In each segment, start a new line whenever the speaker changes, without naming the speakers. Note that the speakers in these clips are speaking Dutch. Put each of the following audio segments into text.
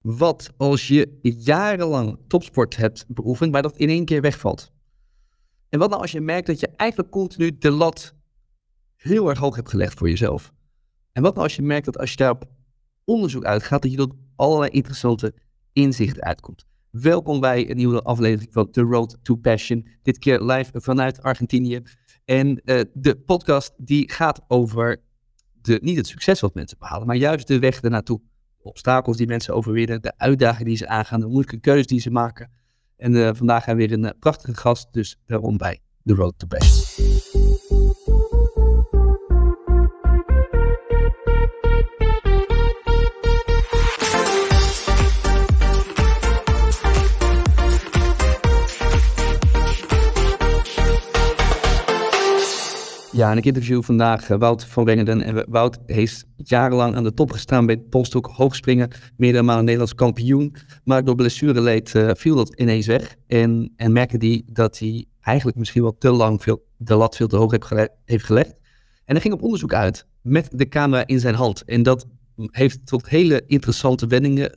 Wat als je jarenlang topsport hebt beoefend, maar dat in één keer wegvalt? En wat nou als je merkt dat je eigenlijk continu de lat heel erg hoog hebt gelegd voor jezelf? En wat nou als je merkt dat als je daar op onderzoek uitgaat, dat je tot allerlei interessante inzichten uitkomt? Welkom bij een nieuwe aflevering van The Road to Passion. Dit keer live vanuit Argentinië. En uh, de podcast die gaat over de, niet het succes wat mensen behalen, maar juist de weg ernaartoe. Obstakels die mensen overwinnen, de uitdagingen die ze aangaan, de moeilijke keuzes die ze maken. En uh, vandaag hebben we weer een uh, prachtige gast, dus daarom bij The Road to Passion. Ja, en ik interview vandaag uh, Wout van Wengerden. En Wout heeft jarenlang aan de top gestaan bij polstok hoogspringen. Meerdere malen Nederlands kampioen. Maar door blessureleed uh, viel dat ineens weg. En, en merkte hij dat hij eigenlijk misschien wel te lang veel, de lat veel te hoog heeft gelegd. En hij ging op onderzoek uit met de camera in zijn hand. En dat heeft tot hele interessante wendingen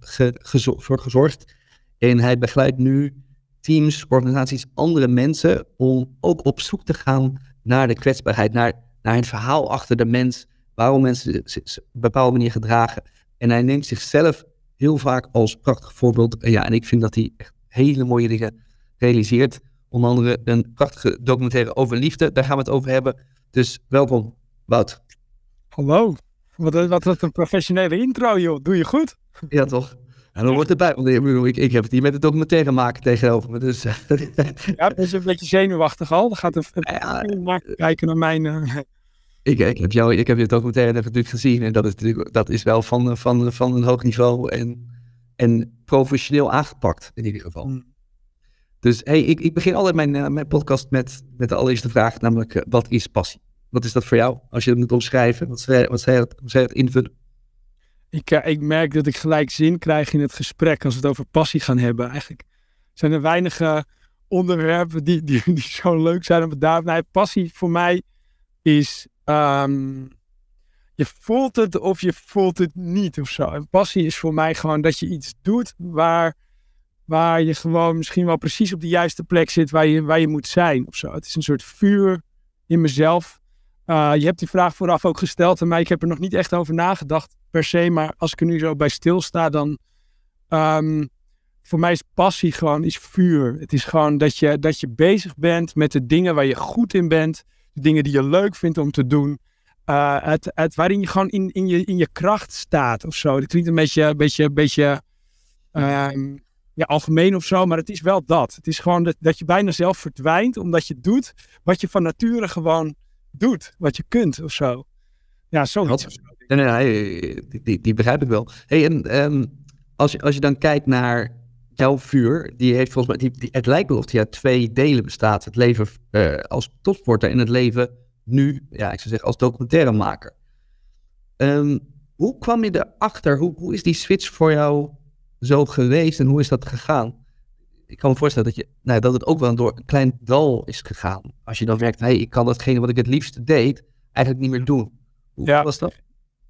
ge, gezo voor gezorgd. En hij begeleidt nu teams, organisaties, andere mensen om ook op zoek te gaan naar de kwetsbaarheid, naar, naar het verhaal achter de mens, waarom mensen zich op een bepaalde manier gedragen. En hij neemt zichzelf heel vaak als prachtig voorbeeld. En ja, en ik vind dat hij echt hele mooie dingen realiseert. Onder andere een prachtige documentaire over liefde, daar gaan we het over hebben. Dus welkom, Wout.
Hallo, wat, wat, wat een professionele intro joh, doe je goed?
Ja toch? En dan wordt erbij, want ik, ik heb het hier met de documentaire maken tegenover me. Dus,
ja, dat is een beetje zenuwachtig al. Dan gaat een, ja, kijken naar mijn... Uh...
Ik, ik, heb jou, ik heb je documentaire natuurlijk gezien en dat is, natuurlijk, dat is wel van, van, van een hoog niveau en, en professioneel aangepakt in ieder geval. Mm. Dus hey, ik, ik begin altijd mijn, uh, mijn podcast met, met de allereerste vraag, namelijk uh, wat is passie? Wat is dat voor jou? Als je het moet omschrijven, wat zou wat je het invullen?
Ik, uh, ik merk dat ik gelijk zin krijg in het gesprek als we het over passie gaan hebben. Eigenlijk zijn er weinige onderwerpen die, die, die zo leuk zijn om het daar. Passie voor mij is. Um, je voelt het of je voelt het niet of zo. En passie is voor mij gewoon dat je iets doet waar, waar je gewoon misschien wel precies op de juiste plek zit waar je, waar je moet zijn of zo. Het is een soort vuur in mezelf. Uh, je hebt die vraag vooraf ook gesteld aan mij. Ik heb er nog niet echt over nagedacht per se. Maar als ik er nu zo bij stilsta, dan. Um, voor mij is passie gewoon is vuur. Het is gewoon dat je, dat je bezig bent met de dingen waar je goed in bent. De dingen die je leuk vindt om te doen. Uh, het, het, waarin je gewoon in, in, je, in je kracht staat of zo. Dat klinkt een beetje, beetje, beetje um, ja, algemeen of zo. Maar het is wel dat. Het is gewoon dat, dat je bijna zelf verdwijnt. Omdat je doet wat je van nature gewoon doet. Wat je kunt of zo. Ja, zo.
Nee, nee, die, die, begrijp ik wel. Hey, en um, als, je, als je dan kijkt naar jouw die heeft volgens mij, die, het lijkt wel of die uit twee delen bestaat. Het leven uh, als topsporter en het leven nu, ja, ik zou zeggen, als documentairemaker. Um, hoe kwam je erachter? Hoe, hoe is die switch voor jou zo geweest en hoe is dat gegaan? Ik kan me voorstellen dat, je, nou, dat het ook wel door een klein dal is gegaan. Als je dan merkt, hey, ik kan datgene wat ik het liefst deed, eigenlijk niet meer doen. Hoe ja. was dat?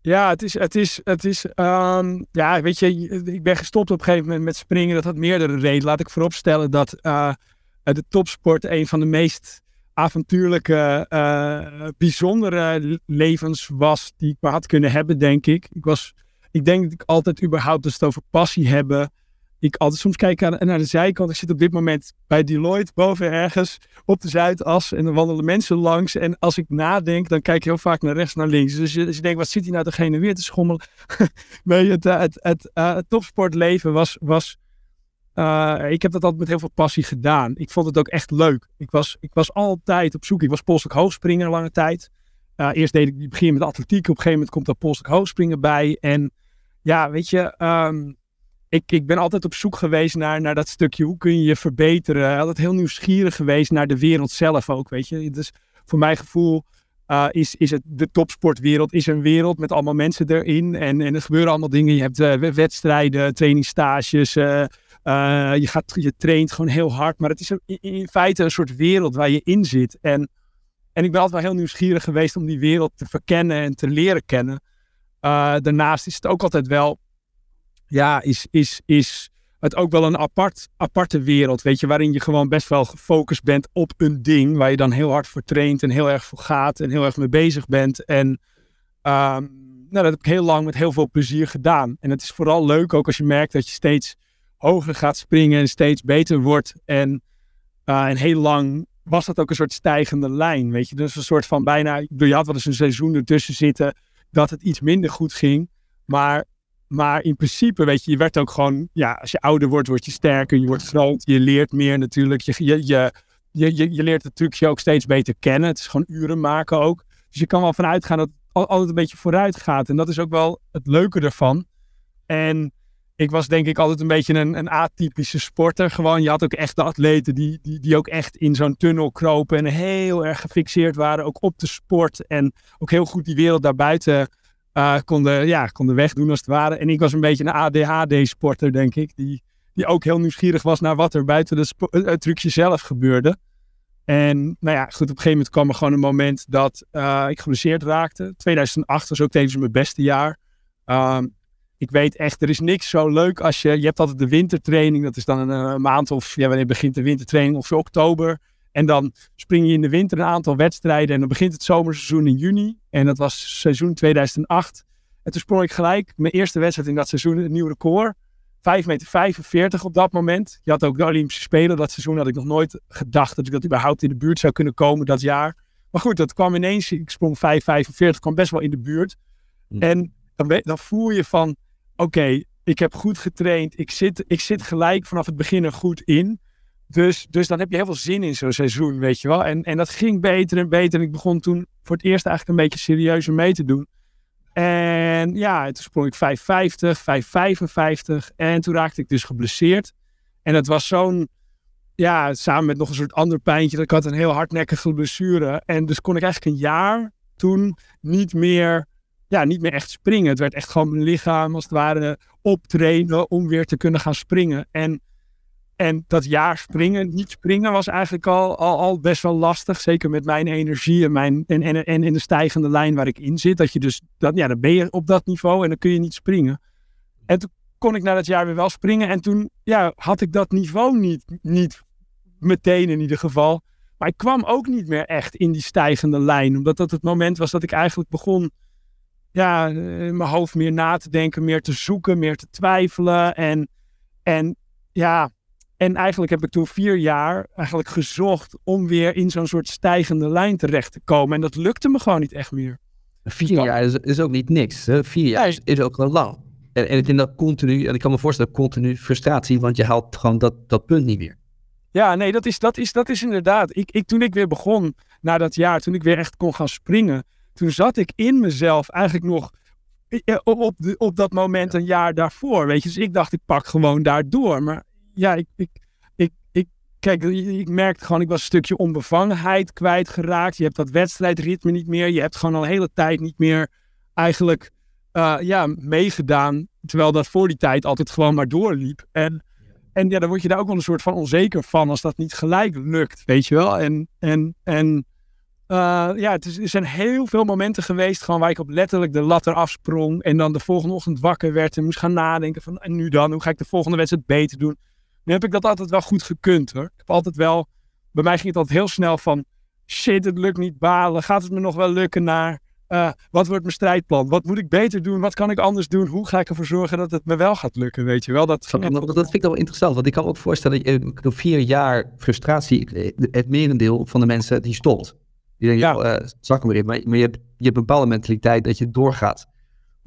Ja, het is, het is, het is, um, ja, weet je, ik ben gestopt op een gegeven moment met springen. Dat had meerdere redenen. Laat ik vooropstellen dat uh, de topsport een van de meest avontuurlijke, uh, bijzondere levens was die ik maar had kunnen hebben, denk ik. Ik was, ik denk dat ik altijd überhaupt, als het over passie hebben, ik altijd soms kijk naar de zijkant. Ik zit op dit moment bij Deloitte boven ergens op de Zuidas. En dan wandelen mensen langs. En als ik nadenk, dan kijk ik heel vaak naar rechts, naar links. Dus je, dus je denkt, wat zit hij nou degene weer te schommelen? nee, het, het, uh, het topsportleven was... was uh, ik heb dat altijd met heel veel passie gedaan. Ik vond het ook echt leuk. Ik was, ik was altijd op zoek. Ik was polstok hoogspringer lange tijd. Eerst deed ik begin met atletiek. Op een gegeven moment komt daar polstok hoogspringen bij. En ja, weet je... Um, ik, ik ben altijd op zoek geweest naar, naar dat stukje. Hoe kun je je verbeteren? Altijd heel nieuwsgierig geweest naar de wereld zelf ook, weet je. Dus voor mijn gevoel uh, is, is het de topsportwereld is een wereld met allemaal mensen erin. En, en er gebeuren allemaal dingen. Je hebt uh, wedstrijden, trainingsstages. Uh, je, gaat, je traint gewoon heel hard. Maar het is in, in, feite een soort wereld waar je in zit. En, en ik ben altijd wel heel nieuwsgierig geweest om die wereld te verkennen en te leren kennen. daarnaast is het ook altijd wel ja, is, is, is het ook wel een apart, aparte wereld, weet je, waarin je gewoon best wel gefocust bent op een ding, waar je dan heel hard voor traint en heel erg voor gaat en heel erg mee bezig bent. En ehm, nou, dat heb ik heel lang met heel veel plezier gedaan. En het is vooral leuk ook als je merkt dat je steeds hoger gaat springen en steeds beter wordt. En, uh, en heel lang was dat ook een soort stijgende lijn, weet je. Dus een soort van bijna, je had wel eens een seizoen ertussen zitten dat het iets minder goed ging. Maar, maar in principe, weet je, je werd ook gewoon, ja, als je ouder wordt, word je sterker, je wordt groot, je leert meer natuurlijk. Je, je, je, je, je leert natuurlijk je ook steeds beter kennen. Het is gewoon uren maken ook. Dus je kan wel vanuit gaan dat het altijd een beetje vooruit gaat. En dat is ook wel het leuke ervan. En ik was denk ik altijd een beetje een, een atypische sporter. Gewoon, je had ook echt de atleten die, die, die ook echt in zo'n tunnel kropen en heel erg gefixeerd waren, ook op de sport. En ook heel goed die wereld daarbuiten uh, konden, ja, konden wegdoen als het ware. En ik was een beetje een ADHD-sporter, denk ik. Die, die ook heel nieuwsgierig was naar wat er buiten de het trucje zelf gebeurde. En nou ja, goed, op een gegeven moment kwam er gewoon een moment dat uh, ik geblesseerd raakte. 2008 was ook tevens mijn beste jaar. Uh, ik weet echt, er is niks zo leuk als je... Je hebt altijd de wintertraining, dat is dan een, een maand of... Ja, wanneer begint de wintertraining? Of oktober. En dan spring je in de winter een aantal wedstrijden. En dan begint het zomerseizoen in juni. En dat was seizoen 2008. En toen sprong ik gelijk mijn eerste wedstrijd in dat seizoen een nieuw record. 5 meter 45 op dat moment. Je had ook de Olympische Spelen. Dat seizoen had ik nog nooit gedacht dat ik dat überhaupt in de buurt zou kunnen komen dat jaar. Maar goed, dat kwam ineens. Ik sprong 5,45, kwam best wel in de buurt. Hm. En dan, dan voel je van, oké, ik heb goed getraind. Ik zit, ik zit gelijk vanaf het begin er goed in. Dus, dus dan heb je heel veel zin in zo'n seizoen, weet je wel. En, en dat ging beter en beter. En ik begon toen voor het eerst eigenlijk een beetje serieuzer mee te doen. En ja, toen sprong ik 550, 555. En toen raakte ik dus geblesseerd. En het was zo'n, ja, samen met nog een soort ander pijntje. Dat ik had een heel hardnekkige blessure. En dus kon ik eigenlijk een jaar toen niet meer, ja, niet meer echt springen. Het werd echt gewoon mijn lichaam als het ware optrainen om weer te kunnen gaan springen. En en dat jaar springen, niet springen, was eigenlijk al, al, al best wel lastig. Zeker met mijn energie en, mijn, en, en, en in de stijgende lijn waar ik in zit. Dat je dus, dat, ja, dan ben je op dat niveau en dan kun je niet springen. En toen kon ik na dat jaar weer wel springen. En toen ja, had ik dat niveau niet, niet meteen in ieder geval. Maar ik kwam ook niet meer echt in die stijgende lijn. Omdat dat het moment was dat ik eigenlijk begon ja, in mijn hoofd meer na te denken, meer te zoeken, meer te twijfelen. En, en ja, en eigenlijk heb ik toen vier jaar eigenlijk gezocht om weer in zo'n soort stijgende lijn terecht te komen. En dat lukte me gewoon niet echt meer.
Vier jaar is, is ook niet niks. Hè? Vier jaar is, is, ook wel lang. En, en ik denk dat continu, en ik kan me voorstellen, continu frustratie, want je haalt gewoon dat, dat punt niet meer.
Ja, nee, dat is, dat is, dat is inderdaad. Ik, ik, toen ik weer begon na dat jaar, toen ik weer echt kon gaan springen, toen zat ik in mezelf eigenlijk nog op, de, op dat moment een jaar daarvoor. Weet je, dus ik dacht, ik pak gewoon daardoor. Maar ja, ik, ik, ik, ik, kijk, ik merkte gewoon, ik was een stukje onbevangenheid kwijtgeraakt. Je hebt dat wedstrijdritme niet meer. Je hebt gewoon al een hele tijd niet meer eigenlijk uh, ja, meegedaan. Terwijl dat voor die tijd altijd gewoon maar doorliep. En, en ja, dan word je daar ook wel een soort van onzeker van als dat niet gelijk lukt, weet je wel. En, en, en uh, ja, het is, er zijn heel veel momenten geweest gewoon waar ik op letterlijk de lat eraf sprong. En dan de volgende ochtend wakker werd en moest gaan nadenken van en nu dan, hoe ga ik de volgende wedstrijd beter doen? Nu heb ik dat altijd wel goed gekund hoor. Ik heb altijd wel, bij mij ging het altijd heel snel van shit, het lukt niet balen. Gaat het me nog wel lukken naar uh, wat wordt mijn strijdplan? Wat moet ik beter doen? Wat kan ik anders doen? Hoe ga ik ervoor zorgen dat het me wel gaat lukken? Weet je wel? Dat,
dat, dat vind ik wel interessant. Want ik kan me ook voorstellen dat je door vier jaar frustratie, het merendeel van de mensen die stopt. Die denken, ja. uh, zak maar in. Maar, maar je, hebt, je hebt een bepaalde mentaliteit dat je doorgaat.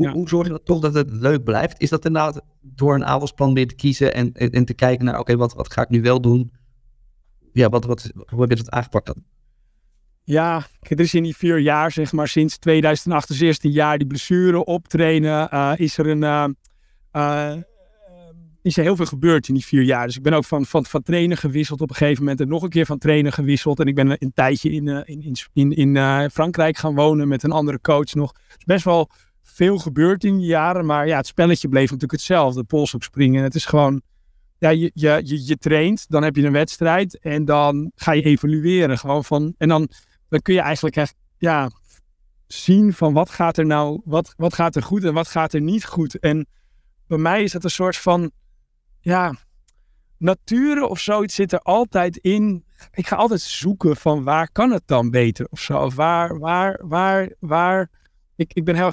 Hoe, hoe zorg je dat toch dat het leuk blijft? Is dat inderdaad door een avondsplan weer te kiezen en, en, te kijken naar, oké, wat, wat ga ik nu wel doen? Ja, wat, wat, hoe heb je dat aangepakt dan?
Ja, er is in die vier jaar, zeg maar, sinds 2008, dus eerste jaar, die blessure optrainen, uh, is er een... Uh, uh, is er heel veel gebeurd in die vier jaar. Dus ik ben ook van, van, van trainer gewisseld op een gegeven moment. En nog een keer van trainer gewisseld. En ik ben een tijdje in, in, in, in, in Frankrijk gaan wonen met een andere coach nog. Dus best wel veel gebeurd in die jaren. Maar ja, het spelletje bleef natuurlijk hetzelfde. Polshoek springen. Het is gewoon, ja, je, je, je, je, traint, dan heb je een wedstrijd en dan ga je evalueren. Gewoon van, en dan, dan kun je eigenlijk echt, ja, zien van wat gaat er nou, wat, wat gaat er goed en wat gaat er niet goed. En bij mij is dat een soort van, ja, natuur of zoiets zit er altijd in. Ik ga altijd zoeken van waar kan het dan beter of zo. Waar, waar, waar, waar. Ik, ik ben heel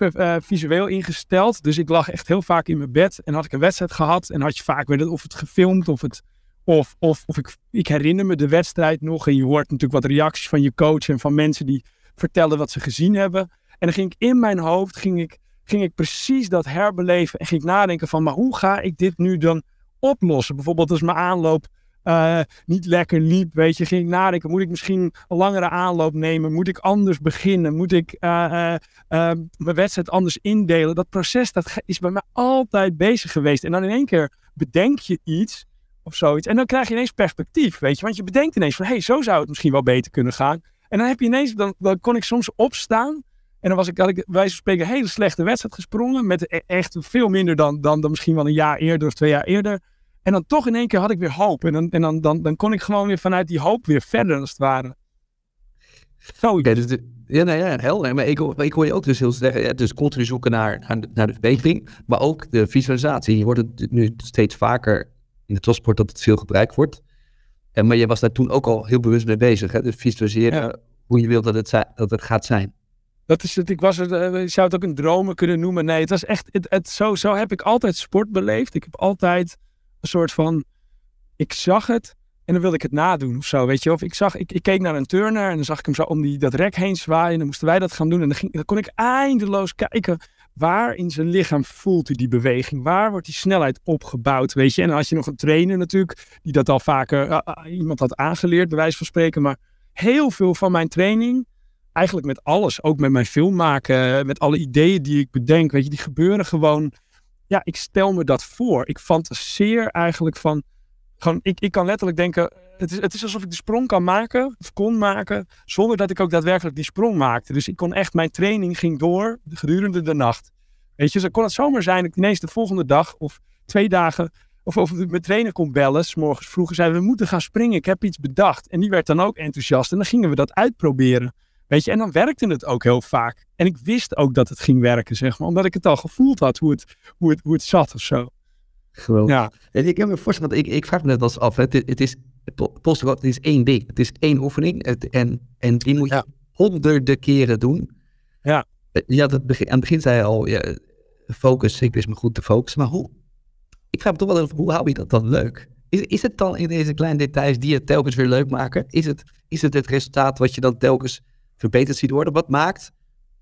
uh, visueel ingesteld. Dus ik lag echt heel vaak in mijn bed en had ik een wedstrijd gehad. En had je vaak weer of het gefilmd of het. Of, of, of ik, ik herinner me de wedstrijd nog. En je hoort natuurlijk wat reacties van je coach en van mensen die vertellen wat ze gezien hebben. En dan ging ik in mijn hoofd, ging ik, ging ik precies dat herbeleven. En ging ik nadenken van, maar hoe ga ik dit nu dan oplossen? Bijvoorbeeld als mijn aanloop uh, niet lekker liep. Weet je, ging ik nadenken, moet ik misschien een langere aanloop nemen? Moet ik anders beginnen? Moet ik uh, uh, mijn wedstrijd anders indelen? Dat proces dat is bij mij altijd bezig geweest. En dan in één keer bedenk je iets of zoiets. En dan krijg je ineens perspectief, weet je. Want je bedenkt ineens van, hey, zo zou het misschien wel beter kunnen gaan. En dan heb je ineens, dan, dan kon ik soms opstaan. En dan was ik, had ik wijze van spreken een hele slechte wedstrijd gesprongen. Met e-, echt veel minder dan, dan, dan misschien wel een jaar eerder of twee jaar eerder. En dan toch in één keer had ik weer hoop. En dan, en dan, dan, dan kon ik gewoon weer vanuit die hoop weer verder, als het ware.
Zo. Dus ja, nee, ja, helder. Maar ik, ik hoor je ook dus heel zeggen, ja, dus continu zoeken naar, naar, de, naar de verbetering, maar ook de visualisatie. Je hoort het nu steeds vaker in de topsport dat het veel gebruikt wordt. En, maar je was daar toen ook al heel bewust mee bezig. Hè? Dus visualiseren hoe je wilt dat het, dat het gaat zijn.
Dat is het, ik was uh, je zou het ook een dromen kunnen noemen. Nee, het was echt, het, het, zo, zo heb ik altijd sport beleefd. Ik heb altijd een soort van, ik zag het en dan wilde ik het nadoen of zo, weet je. Of ik, zag, ik, ik keek naar een turner en dan zag ik hem zo om die, dat rek heen zwaaien. En dan moesten wij dat gaan doen. En dan, kon ik eindeloos kijken waar in zijn lichaam voelt hij die beweging? Waar wordt die snelheid opgebouwd, weet je? En dan had je nog een trainer natuurlijk, die dat al vaker uh, iemand had aangeleerd, bij wijze van spreken. Maar heel veel van mijn training, eigenlijk met alles, ook met mijn film maken, met alle ideeën die ik bedenk, weet je, die gebeuren gewoon ja, ik stel me dat voor. Ik fantaseer eigenlijk van, gewoon, ik, ik kan letterlijk denken, het is, het is alsof ik de sprong kan maken, of kon maken, zonder dat ik ook daadwerkelijk die sprong maakte. Dus ik kon echt, mijn training ging door gedurende de nacht. Weet je, zo kon het zomaar zijn dat ik ineens de volgende dag of twee dagen, of, of mijn trainer kon bellen, s morgens vroeg, zei we moeten gaan springen, ik heb iets bedacht. En die werd dan ook enthousiast en dan gingen we dat uitproberen. Weet je, en dan werkte het ook heel vaak. En ik wist ook dat het ging werken, zeg maar. Omdat ik het al gevoeld had hoe het, hoe het, hoe het zat of zo.
Gewoon. Ja. En ik heb me voorstellen, ik, ik vraag me net als af. Het, het is, het is één ding. Het is één oefening. Het, en, en die moet je honderden keren doen.
Ja.
Ja, dat begin, aan het begin zei je al, ja, focus, ik wist me goed te focussen. Maar hoe, ik vraag me toch wel even, hoe hou je dat dan leuk? Is, is het dan in deze kleine details die het telkens weer leuk maken? Is het, is het het resultaat wat je dan telkens verbeterd ziet worden. Wat maakt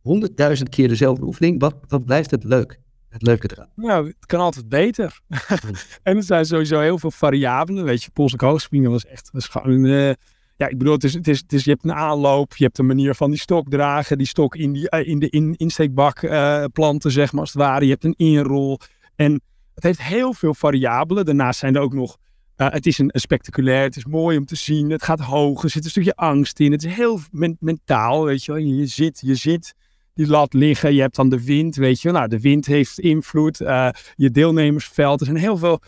honderdduizend keer dezelfde oefening, wat, wat blijft het leuk? Het leuke eraan.
Nou, het kan altijd beter. en er zijn sowieso heel veel variabelen. Weet je, polselijk hoogspringen was echt was gewoon... Uh, ja, ik bedoel, het is, het, is, het is, je hebt een aanloop, je hebt een manier van die stok dragen, die stok in, die, uh, in de in, insteekbak uh, planten, zeg maar, als het ware. Je hebt een inrol. En het heeft heel veel variabelen. Daarnaast zijn er ook nog uh, het is een, spectaculair, het is mooi om te zien. Het gaat hoog, er zit een stukje angst in. Het is heel mentaal, weet je wel. Je, zit, je zit die lat liggen. Je hebt dan de wind, weet je. Nou, de wind heeft invloed. Uh, je deelnemersveld. Er zijn heel veel.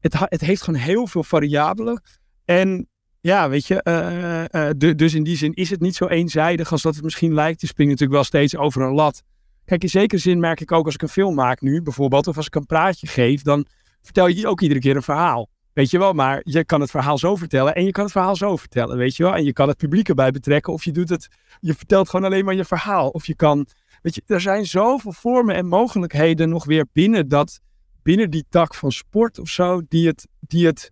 Het, het heeft gewoon heel veel variabelen. En ja, weet je. Uh, de, dus in die zin is het niet zo eenzijdig als dat het misschien lijkt. Je springt natuurlijk wel steeds over een lat. Kijk, in zekere zin merk ik ook als ik een film maak nu, bijvoorbeeld, of als ik een praatje geef, dan vertel je ook iedere keer een verhaal. Weet je wel, maar je kan het verhaal zo vertellen en je kan het verhaal zo vertellen, weet je wel. En je kan het publiek erbij betrekken of je doet het, je vertelt gewoon alleen maar je verhaal. Of je kan, weet je, er zijn zoveel vormen en mogelijkheden nog weer binnen dat, binnen die tak van sport of zo, die het, die het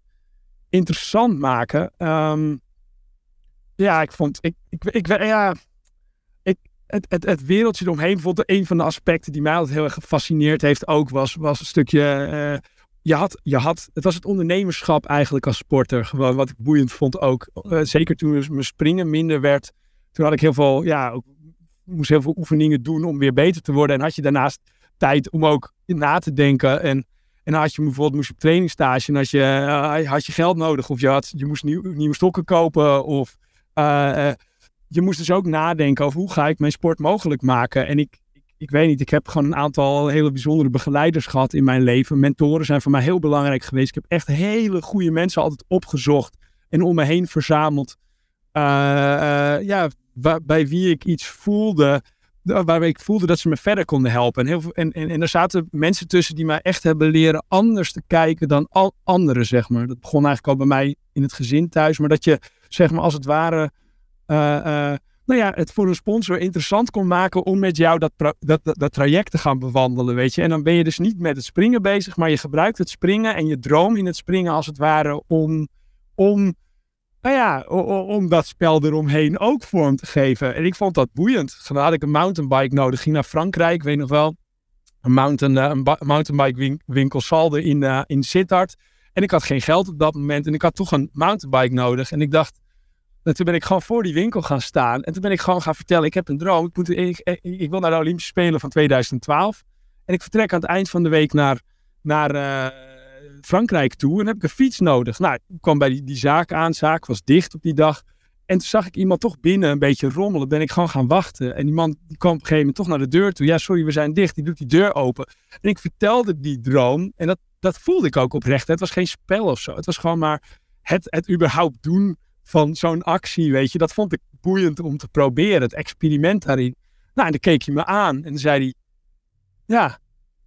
interessant maken. Ehm, ja, ik vond, ik, ik, ja, ik, het, het, het wereldje eromheen, bijvoorbeeld een van de aspecten die mij altijd heel erg gefascineerd heeft ook, was, was een stukje... Uh, je had, je had, het was het ondernemerschap eigenlijk als sporter. Gewoon wat ik boeiend vond ook. Uh, zeker toen mijn springen minder werd. Toen had ik heel veel, ja, moest heel veel oefeningen doen om weer beter te worden. En had je daarnaast tijd om ook na te denken. En, en had je bijvoorbeeld moest je op trainingstage en had je, uh, had je geld nodig. Of je, had, je moest nieuw, nieuwe stokken kopen. Of uh, je moest dus ook nadenken over hoe ga ik mijn sport mogelijk maken. En ik, ik weet niet, ik heb gewoon een aantal hele bijzondere begeleiders gehad in mijn leven. Mentoren zijn voor mij heel belangrijk geweest. Ik heb echt hele goede mensen altijd opgezocht en om me heen verzameld. Uh, uh, ja, bij wie ik iets voelde waarbij ik voelde dat ze me verder konden helpen. En, en, en, en er zaten mensen tussen die mij echt hebben leren anders te kijken dan al anderen, zeg maar. Dat begon eigenlijk al bij mij in het gezin thuis. Maar dat je, zeg maar, als het ware... Uh, nou ja, het voor een sponsor interessant kon maken om met jou dat, dat, dat, traject te gaan bewandelen, weet je. En dan ben je dus niet met het springen bezig, maar je gebruikt het springen en je droom in het springen als het ware om, om nou ja, om dat spel eromheen ook vorm te geven. En ik vond dat boeiend. Dan had ik een mountainbike nodig. Ging naar Frankrijk, weet nog wel. Een, mountain, eh, een mountainbike winkel Salde in, uh, in Sittard. En ik had geen geld op dat moment. En ik had toch een mountainbike nodig. En ik dacht, en toen ben ik gewoon voor die winkel gaan staan. En toen ben ik gewoon gaan vertellen, ik heb een droom. Ik, moet, ik, ik wil naar de Olympische Spelen van 2012. En ik vertrek aan het eind van de week naar, naar, uh, Frankrijk toe en heb ik een fiets nodig. Nou, ik kwam bij die, die zaak aan, de zaak was dicht op die dag. En toen zag ik iemand toch binnen een beetje rommelen. Ben ik gewoon gaan wachten. En die man kwam op een gegeven moment toch naar de deur toe. Ja, sorry, we zijn dicht. Die doet die deur open. En ik vertelde die droom. En dat, dat voelde ik ook oprecht. Het was geen spel of zo. Het was gewoon maar het, het überhaupt doen van zo'n actie, weet je. Dat vond ik boeiend om te proberen. Het experiment daarin. Nou, en dan keek je me aan. En dan zei hij... Ja,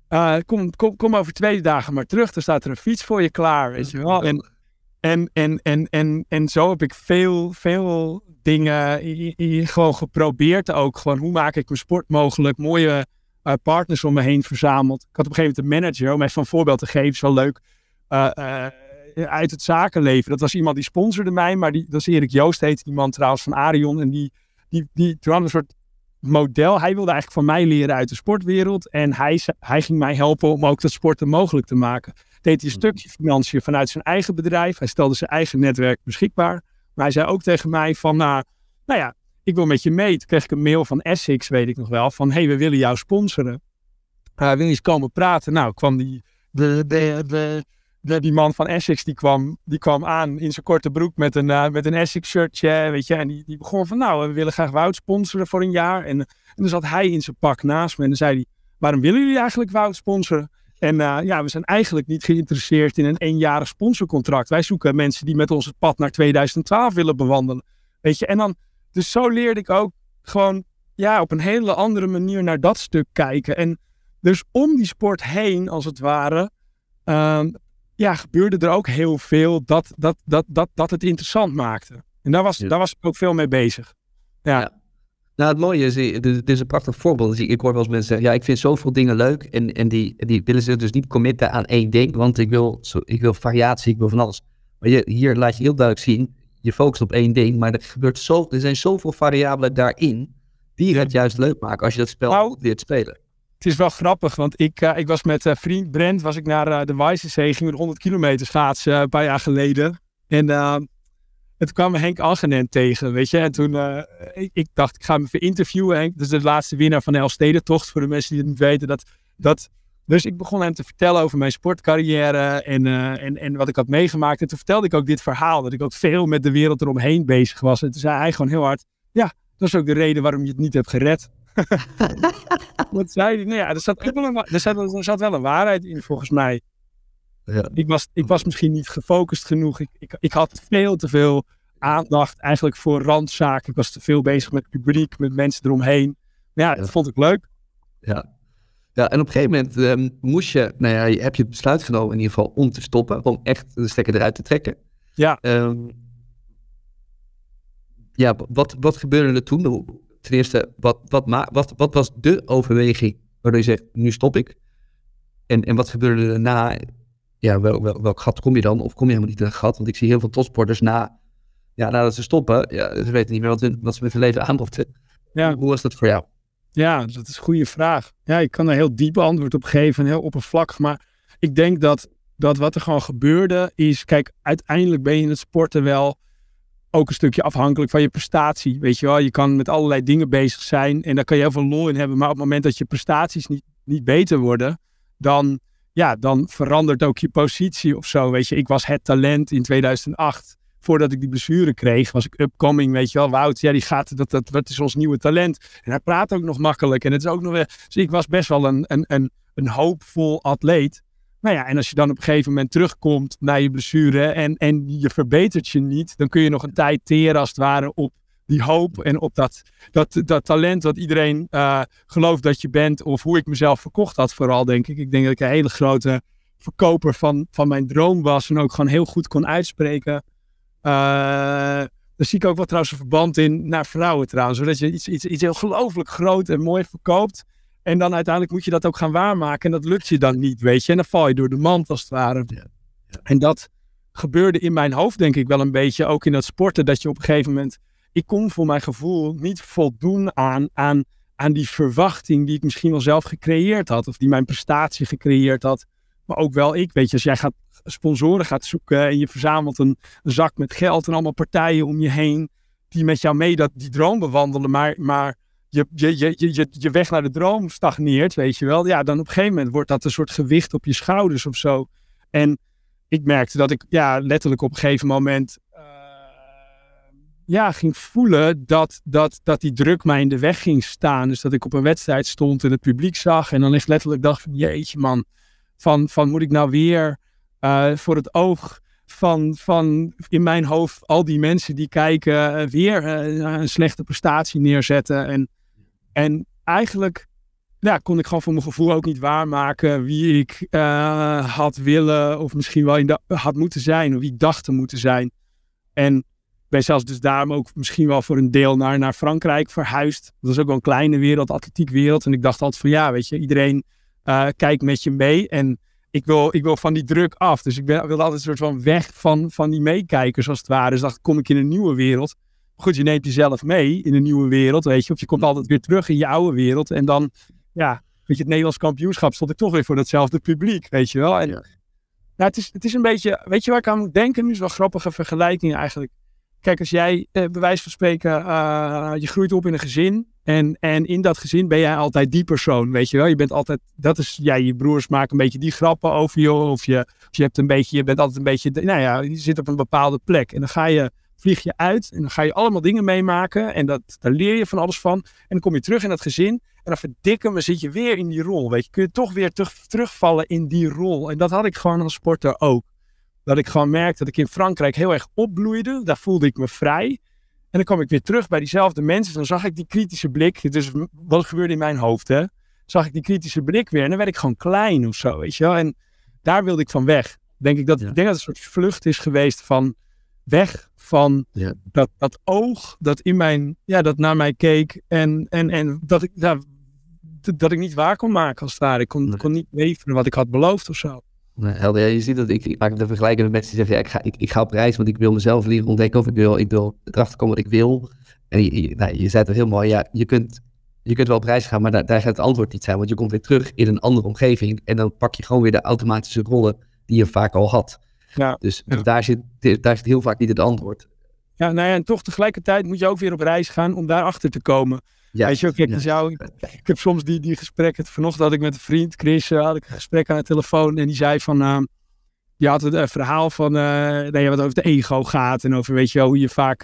uh, kom, kom, kom over twee dagen maar terug. Dan staat er een fiets voor je klaar, weet je wel. En, en, en, en, en, en zo heb ik veel, veel dingen gewoon geprobeerd ook. Gewoon, hoe maak ik mijn sport mogelijk? Mooie uh, partners om me heen verzameld. Ik had op een gegeven moment een manager, om even een voorbeeld te geven, wel leuk. Uh, uit het zakenleven. Dat was iemand die sponsorde mij, maar die, dat is Erik Joost, heette die man trouwens van Arion. En die, die, die, toen hadden een soort model. Hij wilde eigenlijk van mij leren uit de sportwereld. En hij, hij ging mij helpen om ook dat sporten mogelijk te maken. Deed hij een mhm. stukje financiën vanuit zijn eigen bedrijf. Hij stelde zijn eigen netwerk beschikbaar. Maar hij zei ook tegen mij van, nou, nou ja, ik wil met je mee. Toen kreeg ik een mail van Essex, weet ik nog wel, van hey, we willen jou sponsoren. Uh, wil je eens komen praten? Nou, kwam die, de, de, die man van Essex die kwam, die kwam aan in zijn korte broek met een, uh, met een Essex shirtje, weet je. En die, die begon van, nou, we willen graag Wout sponsoren voor een jaar. En, en dan zat hij in zijn pak naast me en dan zei hij, waarom willen jullie eigenlijk Wout sponsoren? En uh, ja, we zijn eigenlijk niet geïnteresseerd in een eenjarig sponsorcontract. Wij zoeken mensen die met ons het pad naar 2012 willen bewandelen. Weet je, en dan, dus zo leerde ik ook gewoon, ja, op een hele andere manier naar dat stuk kijken. En dus om die sport heen, als het ware, uh, ja, gebeurde er ook heel veel dat, dat, dat, dat, dat het interessant maakte. En daar was, daar was ik ook veel mee bezig. Ja.
Nou, het mooie is, dit is een prachtig voorbeeld. Ik hoor wel eens mensen zeggen, ja, ik vind zoveel dingen leuk. En, en die, die willen zich dus niet committen aan één ding. Want ik wil, ik wil variatie, ik wil van alles. Maar je, hier laat je heel duidelijk zien, je focust op één ding. Maar er, gebeurt zo, er zijn zoveel variabelen daarin, die het juist leuk maken als je dat spel nou, leert spelen
het is wel grappig, want ik, uh, ik was met uh, vriend Brent, was ik naar uh, de Weissensee, ging we 100 kilometer schaatsen een paar jaar geleden. En toen kwam Henk Algenent tegen, weet je. En toen, ik, ik, dacht, ik ga hem even interviewen. Henk, dat is de laatste winnaar van de Elfstedentocht, voor de mensen die het niet weten. Dat, dat, dus ik begon hem te vertellen over mijn sportcarrière en, en, en wat ik had meegemaakt. En toen vertelde ik ook dit verhaal, dat ik ook veel met de wereld eromheen bezig was. En toen zei hij gewoon heel hard, ja, dat is ook de reden waarom je het niet hebt gered. Wat zei hij? Nou ja, er zat, wel een, er, zat, er zat wel een waarheid in, volgens mij. Ja. Ik, was, ik was misschien niet gefocust genoeg. Ik, ik, ik had veel te veel aandacht eigenlijk voor randzaken. Ik was te veel bezig met publiek, met mensen eromheen. Maar ja, dat vond ik leuk.
Ja. Ja, en op een gegeven moment um, moest je, nou ja, heb je het besluit genomen in ieder geval om te stoppen, om echt de stekker eruit te trekken.
Ja.
Um, ja, wat, wat gebeurde er toen? Ten eerste, wat, wat, wat, wat was de overweging waardoor je zegt, nu stop ik? En, en wat gebeurde er daarna? Ja, wel, wel, welk gat kom je dan? Of kom je helemaal niet in een gat? Want ik zie heel veel topsporters na, ja, nadat ze stoppen, ja, ze weten niet meer wat, wat ze met hun leven aanboften. Ja. Hoe was dat voor jou?
Ja, dat is een goede vraag. Ja, ik kan er heel diepe antwoord op geven, heel oppervlakkig. Maar ik denk dat, dat wat er gewoon gebeurde is, kijk, uiteindelijk ben je in het sporten wel ook een stukje afhankelijk van je prestatie. Weet je wel, je kan met allerlei dingen bezig zijn en daar kan je heel veel lol in hebben. Maar op het moment dat je prestaties niet, niet beter worden, dan, ja, dan verandert ook je positie of zo. Weet je, ik was het talent in 2008. Voordat ik die blessure kreeg, was ik upcoming, weet je wel. Wout, ja, die gaat, dat, dat, dat is ons nieuwe talent. En hij praat ook nog makkelijk. En het is ook nog weer, dus ik was best wel een, een, een, een hoopvol atleet. Nou ja, en als je dan op een gegeven moment terugkomt naar je blessure en, en je verbetert je niet, dan kun je nog een tijd teren als het ware op die hoop en op dat, dat, dat talent wat iedereen uh, gelooft dat je bent. Of hoe ik mezelf verkocht had vooral, denk ik. Ik denk dat ik een hele grote verkoper van, van mijn droom was. En ook gewoon heel goed kon uitspreken. Uh, daar zie ik ook wel trouwens een verband in naar vrouwen trouwens. Zodat je iets, iets, iets heel gelooflijk groot en mooi verkoopt. En dan uiteindelijk moet je dat ook gaan waarmaken. En dat lukt je dan niet, weet je. En dan val je door de mand als het ware. Ja. En dat gebeurde in mijn hoofd denk ik wel een beetje. Ook in dat sporten. Dat je op een gegeven moment... Ik kon voor mijn gevoel niet voldoen aan, aan, aan die verwachting die ik misschien wel zelf gecreëerd had. Of die mijn prestatie gecreëerd had. Maar ook wel ik, weet je. Als jij gaat sponsoren gaat zoeken en je verzamelt een, een zak met geld en allemaal partijen om je heen. Die met jou mee dat, die droom bewandelen. Maar, maar je, je, je, je, je weg naar de droom stagneert, weet je wel. Ja, dan op een gegeven moment wordt dat een soort gewicht op je schouders of zo. En ik merkte dat ik ja, letterlijk op een gegeven moment uh, ja, ging voelen dat, dat, dat die druk mij in de weg ging staan. Dus dat ik op een wedstrijd stond en het publiek zag. En dan echt letterlijk dacht van jeetje man, van, van moet ik nou weer uh, voor het oog van, van in mijn hoofd al die mensen die kijken uh, weer een slechte prestatie neerzetten. En en eigenlijk ja, kon ik gewoon voor mijn gevoel ook niet waarmaken wie ik uh, had willen of misschien wel in had moeten zijn of wie ik dacht te moeten zijn. En ben zelfs dus daarom ook misschien wel voor een deel naar, naar Frankrijk verhuisd. Dat was ook wel een kleine wereld, atletiekwereld. En ik dacht altijd van ja, weet je, iedereen uh, kijkt met je mee. En ik wil, ik wil van die druk af. Dus ik ben, wilde altijd een soort van weg van, van die meekijkers als het ware. Dus dacht kom ik in een nieuwe wereld goed, je neemt jezelf mee in een nieuwe wereld, weet je. Of je komt altijd weer terug in je oude wereld. En dan, ja, weet je, het Nederlands kampioenschap stond ik toch weer voor datzelfde publiek, weet je wel. En, ja. Nou, het, is, het is een beetje, weet je waar ik aan moet denken? Nu is wel een grappige vergelijking eigenlijk. Kijk, als jij, eh, bij wijze van spreken, uh, je groeit op in een gezin. En, en in dat gezin ben jij altijd die persoon, weet je wel. Je bent altijd, dat is, jij, ja, je broers maken een beetje die grappen over je. Of je, of je hebt een beetje, je bent altijd een beetje, nou ja, je zit op een bepaalde plek. En dan ga je vlieg je uit en dan ga je allemaal dingen meemaken en dat, daar leer je van alles van. En dan kom je terug in dat gezin en dan verdikken we zit je weer in die rol. Weet je, kun je toch weer terug, terugvallen in die rol. En dat had ik gewoon als sporter ook. Dat ik gewoon merkte dat ik in Frankrijk heel erg opbloeide. Daar voelde ik me vrij. En dan kwam ik weer terug bij diezelfde mensen. Dan zag ik die kritische blik. Dus wat gebeurde in mijn hoofd, hè? Zag ik die kritische blik weer. En dan werd ik gewoon klein of zo, weet je wel. En daar wilde ik van weg. Denk ik dat, ik denk dat het een soort vlucht is geweest van weg van ja. dat, dat oog dat in mijn, ja, dat naar mij keek en, en, en dat ik, ja, dat ik niet waar kon maken als het ware. Ik kon, kon niet leveren wat ik had beloofd of zo.
Nee, helder. Ja, je ziet dat ik, ik maak de vergelijking met mensen die zeggen, ja, ik, ga, ik, ik ga op reis, want ik wil mezelf leren ontdekken of ik wil, ik wil erachter komen wat ik wil. En je, je, nou, je zei het heel mooi, ja, je kunt, je kunt wel op reis gaan, maar daar, daar gaat het antwoord niet zijn, want je komt weer terug in een andere omgeving en dan pak je gewoon weer de automatische rollen die je vaak al had. Ja. Dus, Daar, zit, daar zit heel vaak niet het antwoord.
Ja, nou ja, en toch tegelijkertijd moet je ook weer op reis gaan om daarachter te komen. Ja, Weet je ook, kijk, jou, ik, ik, heb soms die, die gesprekken. Vanochtend had ik met een vriend, Chris, uh, had ik een gesprek aan de telefoon. En die zei van, uh, die had het uh, verhaal van, uh, nee, wat over de ego gaat. En over, weet je wel, hoe je vaak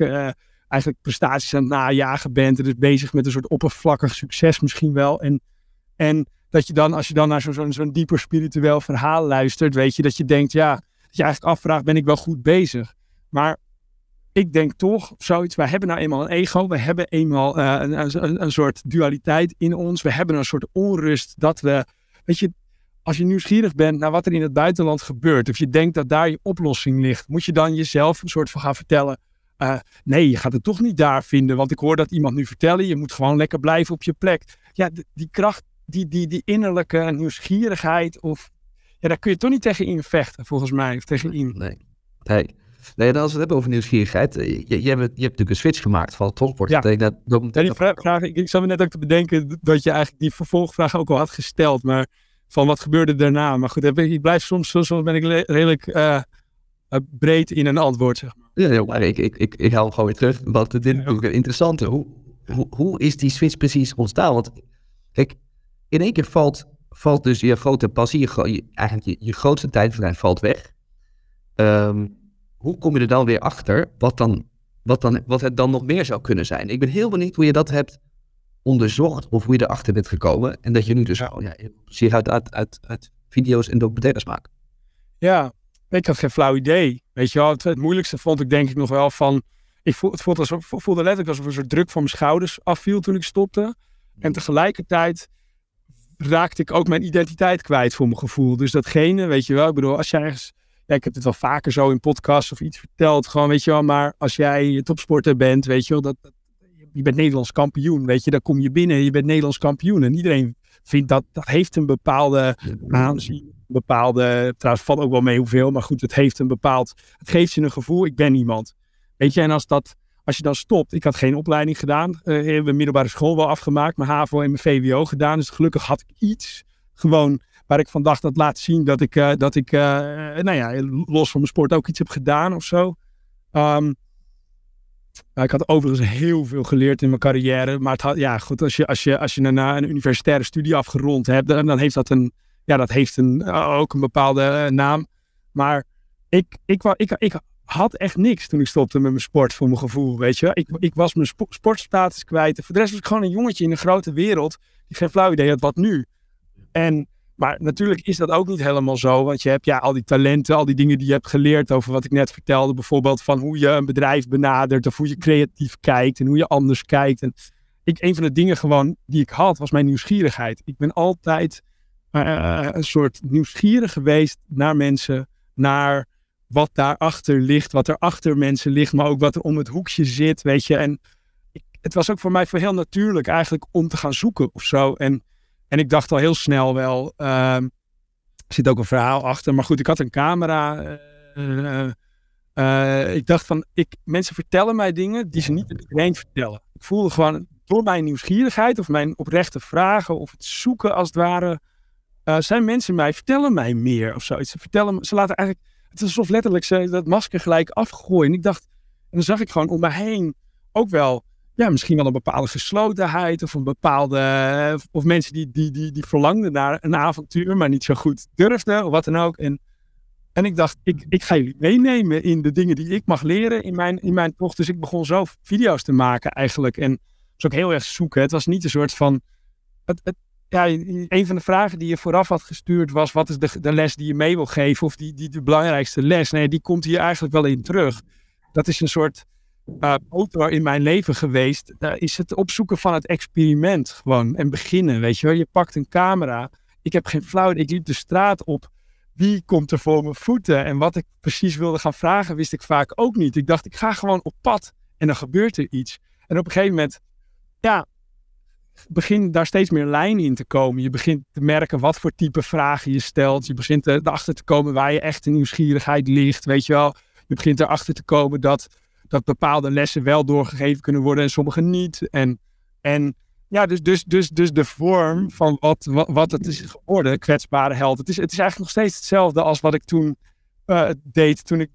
eigenlijk prestaties aan het najagen bent. En dus bezig met een soort oppervlakkig succes misschien wel. En, en dat je dan, als je dan naar zo'n zo'n zo'n dieper spiritueel verhaal luistert, weet je, dat je denkt, ja, dat je eigenlijk afvraagt, ben ik wel goed bezig? Maar ik denk toch zoiets, wij hebben nou eenmaal een ego, we hebben eenmaal uh, een, een, soort dualiteit in ons, we hebben een soort onrust dat we, weet je, als je nieuwsgierig bent naar wat er in het buitenland gebeurt, of je denkt dat daar je oplossing ligt, moet je dan jezelf een soort van gaan vertellen, uh, nee, je gaat het toch niet daar vinden, want ik hoor dat iemand nu vertellen, je moet gewoon lekker blijven op je plek. Ja, die kracht, die, die, die innerlijke nieuwsgierigheid of ja, daar kun je toch niet tegen in vechten, volgens mij. Of tegen in.
Nee. nee. Nee, als we het hebben over nieuwsgierigheid. Eh, je, je, hebt, je hebt natuurlijk een switch gemaakt van het topsport.
Ja. Dat, dat, ja, die vraag, ik, ik zat me net ook te bedenken dat je eigenlijk die vervolgvraag ook al had gesteld. Maar van wat gebeurde daarna? Maar goed, ik blijf soms, soms ben ik redelijk uh, breed in een antwoord, zeg maar.
Ja, maar ik, ik, ik, ik haal hem gewoon weer terug. Want dit is natuurlijk ja. interessante. Hoe, hoe, hoe is die switch precies ontstaan? Want kijk, in één keer valt valt dus je grote passie, je, eigenlijk je, je, grootste tijdverdrijf valt weg. Ehm, hoe kom je er dan weer achter wat, dan, wat, dan, wat het dan nog meer zou kunnen zijn? Ik ben heel benieuwd hoe je dat hebt onderzocht of hoe je erachter bent gekomen. En dat je nu dus ja. Oh ja, uit, uit, uit, uit video's en documentaires maakt.
Ja, ik had geen flauw idee. Weet je wel, het, het, moeilijkste vond ik denk ik nog wel van... ik voel, het voelde, alsof, voelde letterlijk alsof er een soort druk van mijn schouders afviel toen ik stopte. En tegelijkertijd raakte ik ook mijn identiteit kwijt voor mijn gevoel. Dus datgene, weet je wel, ik bedoel, als jij ergens... Ik heb het wel vaker zo in podcasts of iets verteld, gewoon, weet je wel, maar als jij topsporter bent, weet je wel, dat, dat je bent Nederlands kampioen, weet je, dan kom je binnen, je bent Nederlands kampioen. En iedereen vindt dat, dat heeft een bepaalde aanzien, bepaalde, trouwens valt ook wel mee hoeveel, maar goed, het heeft een bepaald, het geeft je een gevoel, ik ben iemand. Weet je, en als dat, als je dan stopt, ik had geen opleiding gedaan, uh, mijn middelbare school wel afgemaakt, mijn HAVO en mijn VWO gedaan, dus gelukkig had ik iets, gewoon waar ik van dacht dat laat zien dat ik, uh, dat ik uh, nou ja, los van mijn sport ook iets heb gedaan of zo. Um, nou, ik had overigens heel veel geleerd in mijn carrière. Maar het had, ja, goed, als je, als je, als je daarna een universitaire studie afgerond hebt, dan, dan heeft dat een, ja, dat heeft een, ook een bepaalde naam. Maar ik, ik, ik, ik, ik had echt niks toen ik stopte met mijn sport, voor mijn gevoel, weet je. Ik, ik was mijn spo sportstatus kwijt. Voor de rest was ik gewoon een jongetje in een grote wereld die geen flauw idee had wat nu. En maar natuurlijk is dat ook niet helemaal zo, want je hebt ja al die talenten, al die dingen die je hebt geleerd over wat ik net vertelde, bijvoorbeeld van hoe je een bedrijf benadert of hoe je creatief kijkt en hoe je anders kijkt. En ik, een van de dingen gewoon die ik had, was mijn nieuwsgierigheid. Ik ben altijd uh, een soort nieuwsgierig geweest naar mensen, naar wat daarachter ligt, wat er achter mensen ligt, maar ook wat er om het hoekje zit, weet je. En het was ook voor mij voor heel natuurlijk eigenlijk om te gaan zoeken of zo. En en ik dacht al heel snel wel, uh, er zit ook een verhaal achter. Maar goed, ik had een camera. Uh, uh, ik dacht van, ik, mensen vertellen mij dingen die ze niet iedereen vertellen. Ik voelde gewoon door mijn nieuwsgierigheid of mijn oprechte vragen of het zoeken als het ware. zijn mensen mij, vertellen mij meer of zoiets. Ze vertellen, ze laten eigenlijk, het is alsof letterlijk dat masker gelijk afgooien. En ik dacht, en dan zag ik gewoon om me heen ook wel ja, misschien wel een bepaalde geslotenheid of een bepaalde. Eh, of mensen die, die, die, die verlangden naar een avontuur, maar niet zo goed durfden of wat dan ook. En, en ik dacht, ik, ik ga jullie meenemen in de dingen die ik mag leren in mijn, in mijn tocht. Dus ik begon zo video's te maken eigenlijk. En het was ook heel erg zoeken. Het was niet een soort van. Het, ja, een van de vragen die je vooraf had gestuurd was: wat is de, de les die je mee wil geven? Of die, die de belangrijkste les? Nee, die komt hier eigenlijk wel in terug. Dat is een soort uh, motor in mijn leven geweest, is het opzoeken van het experiment gewoon en beginnen, weet je wel. Je pakt een camera, ik heb geen flauw, ik liep de straat op, wie komt er voor mijn voeten? En wat ik precies wilde gaan vragen, wist ik vaak ook niet. Ik dacht, ik ga gewoon op pad en dan gebeurt er iets. En op een gegeven moment, ja, begint daar steeds meer lijn in te komen. Je begint te merken wat voor type vragen je stelt. Je begint erachter te komen waar je echte nieuwsgierigheid ligt, weet je wel. Je begint erachter te komen dat dat bepaalde lessen wel doorgegeven kunnen worden en sommige niet. En, en ja, dus, dus, dus, dus de vorm van wat, wat, wat het is geworden, kwetsbare held. Het is, het is eigenlijk nog steeds hetzelfde als wat ik toen uh, deed toen ik,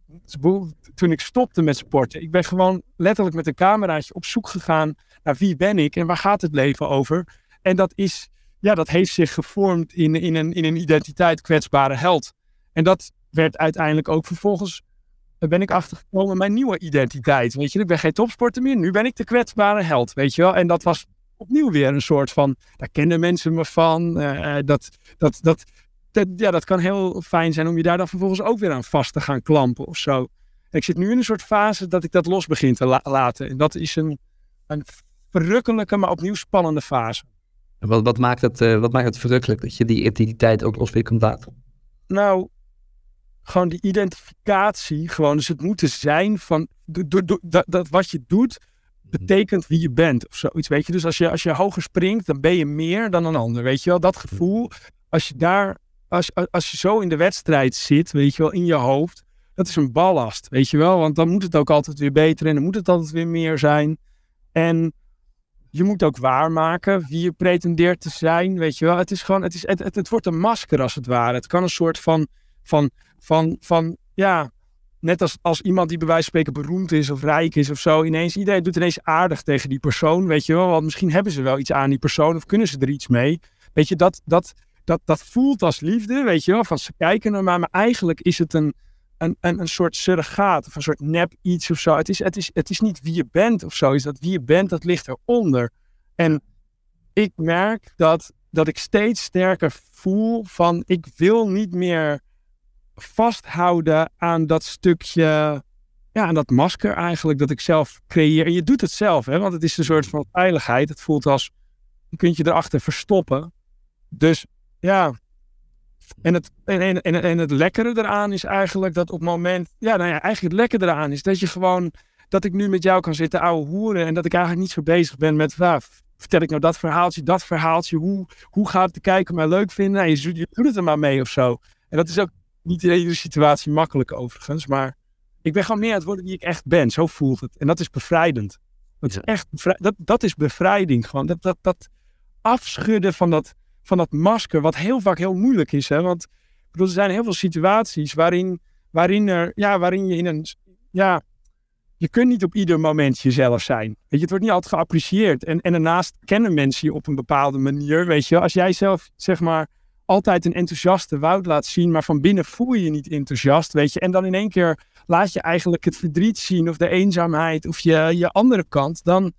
toen ik stopte met sporten. Ik ben gewoon letterlijk met een cameraatje op zoek gegaan naar wie ben ik en waar gaat het leven over. En dat is, ja, dat heeft zich gevormd in, in, een, in een identiteit kwetsbare held. En dat werd uiteindelijk ook vervolgens ben ik achtergekomen mijn nieuwe identiteit. Weet je, ik ben geen topsporter meer. Nu ben ik de kwetsbare held, weet je wel. En dat was opnieuw weer een soort van, daar kennen mensen me van. Uh, dat, dat, dat, dat, ja, dat kan heel fijn zijn om je daar dan vervolgens ook weer aan vast te gaan klampen of zo. ik zit nu in een soort fase dat ik dat los begin te laten. En dat is een, een verrukkelijke, maar opnieuw spannende fase.
Wat, wat, maakt het, uh, wat maakt het verrukkelijk dat je die identiteit ook los weer kunt laten?
Nou, gewoon die identificatie, gewoon dus het moeten zijn van dat, dat wat je doet, betekent wie je bent of zoiets, weet je. Dus als je, als je hoger springt, dan ben je meer dan een ander, weet je wel. Dat gevoel, als je daar, als, als je zo in de wedstrijd zit, weet je wel, in je hoofd, dat is een ballast, weet je wel. Want dan moet het ook altijd weer beter en dan moet het altijd weer meer zijn. En je moet ook waarmaken wie je pretendeert te zijn, weet je wel. Het is gewoon, het, is, het, het, het wordt een masker als het ware. Het kan een soort van, van van, van ja, net als, als iemand die bij wijze van spreken beroemd is of rijk is of zo, ineens, iedereen doet ineens aardig tegen die persoon, weet je wel, want misschien hebben ze wel iets aan die persoon of kunnen ze er iets mee. Weet je, dat, dat, dat, dat voelt als liefde, weet je wel, van ze kijken naar maar, maar eigenlijk is het een, een, een, een soort surrogaat of een soort nep iets of zo. Het is, het, is, het is niet wie je bent of zo, is dat wie je bent, dat ligt eronder. En ik merk dat, dat ik steeds sterker voel van, ik wil niet meer vasthouden aan dat stukje ja, en dat masker eigenlijk dat ik zelf creëer. En je doet het zelf, hè, want het is een soort van veiligheid. Het voelt als, je kunt je erachter verstoppen. Dus ja, en het, en, en, en, het lekkere eraan is eigenlijk dat op het moment, ja, nou ja, eigenlijk het lekkere eraan is dat je gewoon, dat ik nu met jou kan zitten ouwe hoeren en dat ik eigenlijk niet zo bezig ben met, waar vertel ik nou dat verhaaltje, dat verhaaltje, hoe, hoe gaat de kijker mij leuk vinden? Nou, je, je doet het er maar mee of zo. En dat is ook niet in iedere situatie makkelijk overigens, maar ik ben gewoon meer aan het worden wie ik echt ben. Zo voelt het. En dat is bevrijdend. Dat is echt dat, dat is bevrijding gewoon. Dat, dat, dat afschudden van dat, van dat masker, wat heel vaak heel moeilijk is. Hè? Want bedoel, er zijn heel veel situaties waarin, waarin, er, ja, waarin je in een. Ja, je kunt niet op ieder moment jezelf zijn. Weet je, het wordt niet altijd geapprecieerd. En, en daarnaast kennen mensen je op een bepaalde manier. Weet je, als jij zelf, zeg maar, altijd een enthousiaste Wout laat zien, maar van binnen voel je je niet enthousiast, weet je. En dan in één keer laat je eigenlijk het verdriet zien of de eenzaamheid of je, je andere kant, dan,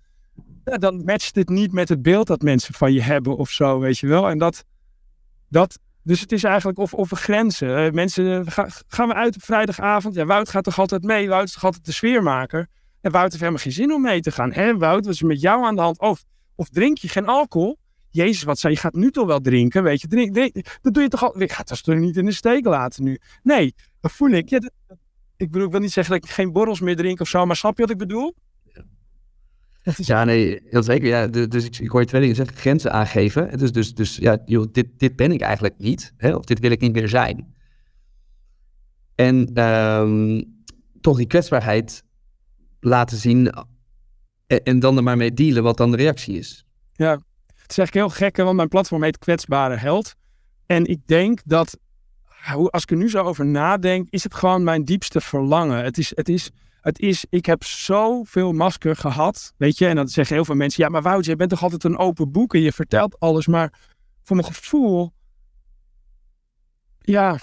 dan matcht het niet met het beeld dat mensen van je hebben of zo, weet je wel. En dat, dat dus het is eigenlijk of, of grenzen. Uh, mensen, gaan we uit op vrijdagavond? Ja, Wout gaat toch altijd mee? Wout is toch altijd de sfeermaker? En Wout heeft helemaal geen zin om mee te gaan. Hé, Wout, wat is met jou aan de hand? Of, of drink je geen alcohol? Jezus, wat zei je? gaat nu toch wel drinken, weet je? Drink, dat doe je toch al... Ik ga het toch niet in de steek laten nu? Nee, dat voel ik. Ik bedoel, ik wil niet zeggen dat ik geen borrels meer drink of zo, maar snap je wat ik bedoel?
Ja, nee, heel zeker. Ja, dus ik, ik hoor je twee dingen zeggen. Grenzen aangeven. Dus, dus, dus ja, joh, dit, dit ben ik eigenlijk niet. Hè, of dit wil ik niet meer zijn. En um, toch die kwetsbaarheid laten zien. En, en, dan er maar mee dealen wat dan de reactie is.
Ja, het is eigenlijk heel gek, want mijn platform heet Kwetsbare Held. En ik denk dat als ik er nu zo over nadenk, is het gewoon mijn diepste verlangen. Het is, het is, het is, ik heb zoveel masker gehad, weet je. En dan zeggen heel veel mensen, ja, maar Wout, je bent toch altijd een open boek en je vertelt alles. Maar voor mijn gevoel, ja,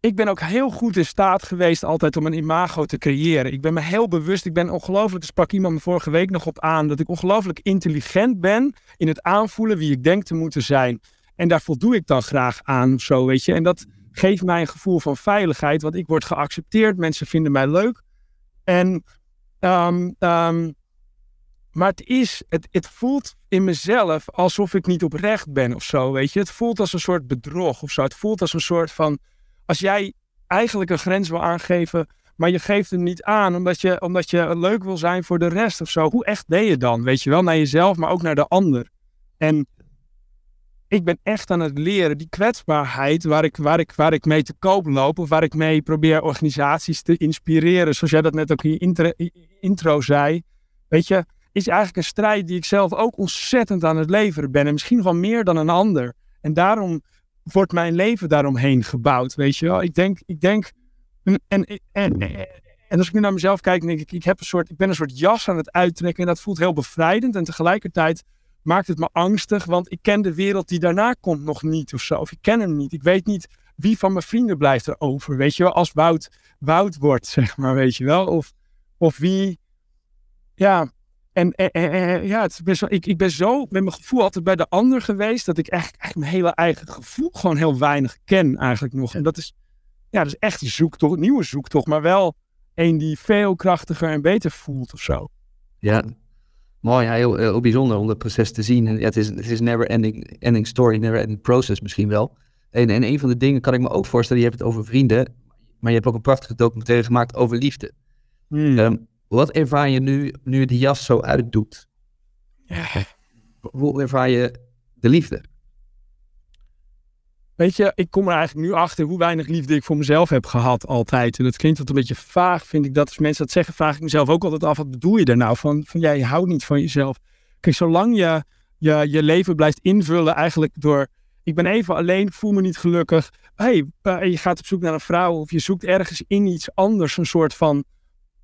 ik ben ook heel goed in staat geweest altijd om een imago te creëren. Ik ben me heel bewust, ik ben ongelooflijk, er sprak iemand me vorige week nog op aan, dat ik ongelooflijk intelligent ben in het aanvoelen wie ik denk te moeten zijn. En daar voldoe ik dan graag aan of zo, weet je. En dat geeft mij een gevoel van veiligheid, want ik word geaccepteerd, mensen vinden mij leuk. En, um, um, maar het is, het, het voelt in mezelf alsof ik niet oprecht ben of zo, weet je. Het voelt als een soort bedrog of zo. Het voelt als een soort van, als jij eigenlijk een grens wil aangeven, maar je geeft hem niet aan omdat je, omdat je leuk wil zijn voor de rest of zo. Hoe echt ben je dan, weet je wel, naar jezelf, maar ook naar de ander. En ik ben echt aan het leren, die kwetsbaarheid waar ik, waar, ik, waar ik mee te koop loop, of waar ik mee probeer organisaties te inspireren, zoals jij dat net ook in je intro, zei, weet je, is eigenlijk een strijd die ik zelf ook ontzettend aan het leveren ben. En misschien wel meer dan een ander. En daarom wordt mijn leven daaromheen gebouwd, weet je wel. Ik denk, ik denk, en, en, en, en als ik nu naar mezelf kijk, denk ik, ik, heb een soort, ik ben een soort jas aan het uittrekken en dat voelt heel bevrijdend. En tegelijkertijd maakt het me angstig, want ik ken de wereld die daarna komt nog niet of zo. Of ik ken hem niet. Ik weet niet wie van mijn vrienden blijft er over, weet je wel. Als Wout Wout wordt, zeg maar, weet je wel. Of, of wie, ja. En, en, ja, het is best wel, ik, ik ben zo met mijn gevoel altijd bij de ander geweest, dat ik echt, echt mijn hele eigen gevoel gewoon heel weinig ken eigenlijk nog. En dat is, ja, dat is echt een zoektocht, een nieuwe zoektocht, maar wel een die veel krachtiger en beter voelt of zo.
Ja, mooi, ja, heel, heel, bijzonder om dat proces te zien. En ja, het is, het is never ending, ending story, never ending process misschien wel. En, en een van de dingen kan ik me ook voorstellen, je hebt het over vrienden, maar je hebt ook een prachtige documentaire gemaakt over liefde. Hmm. Ehm, wat ervaar je nu, nu je die jas zo uitdoet? Ja. Hoe ervaar je de liefde?
Weet je, ik kom er eigenlijk nu achter hoe weinig liefde ik voor mezelf heb gehad altijd. En dat klinkt wat een beetje vaag, vind ik dat. Als mensen dat zeggen, vraag ik mezelf ook altijd af, wat bedoel je er nou van? Van jij houdt niet van jezelf. Kijk, zolang je, je je leven blijft invullen eigenlijk door, ik ben even alleen, voel me niet gelukkig. hey, uh, je gaat op zoek naar een vrouw of je zoekt ergens in iets anders een soort van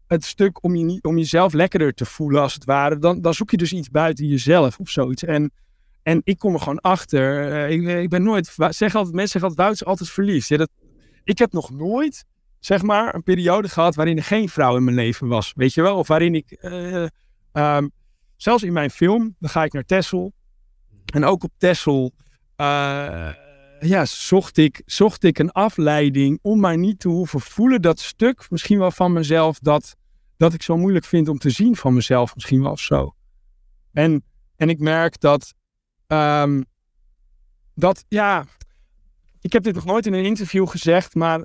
het stuk om, je niet, om jezelf lekkerder te voelen als het ware. Dan, dan zoek je dus iets buiten jezelf of zoiets. En en ik kom er gewoon achter. Uh, ik, ik, ben nooit, zeg altijd, mensen zeggen altijd, Wout is altijd verliefd. Ja, dat, ik heb nog nooit, zeg maar, een periode gehad waarin er geen vrouw in mijn leven was. Weet je wel? Of waarin ik, uh, um, zelfs in mijn film, dan ga ik naar Tessel. En ook op Tessel, uh, ja, zocht, ik, zocht ik een afleiding om maar niet te hoeven voelen dat stuk, misschien wel van mezelf, dat, dat ik zo moeilijk vind om te zien van mezelf, misschien wel of zo. En, en ik merk dat, ehm, dat, ja, ik heb dit nog nooit in een interview gezegd, maar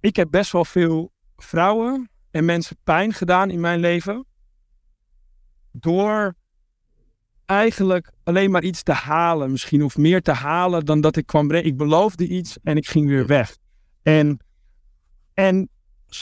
ik heb best wel veel vrouwen en mensen pijn gedaan in mijn leven. Door eigenlijk alleen maar iets te halen, misschien. Of meer te halen dan dat ik kwam brengen. Ik beloofde iets en ik ging weer weg. En, en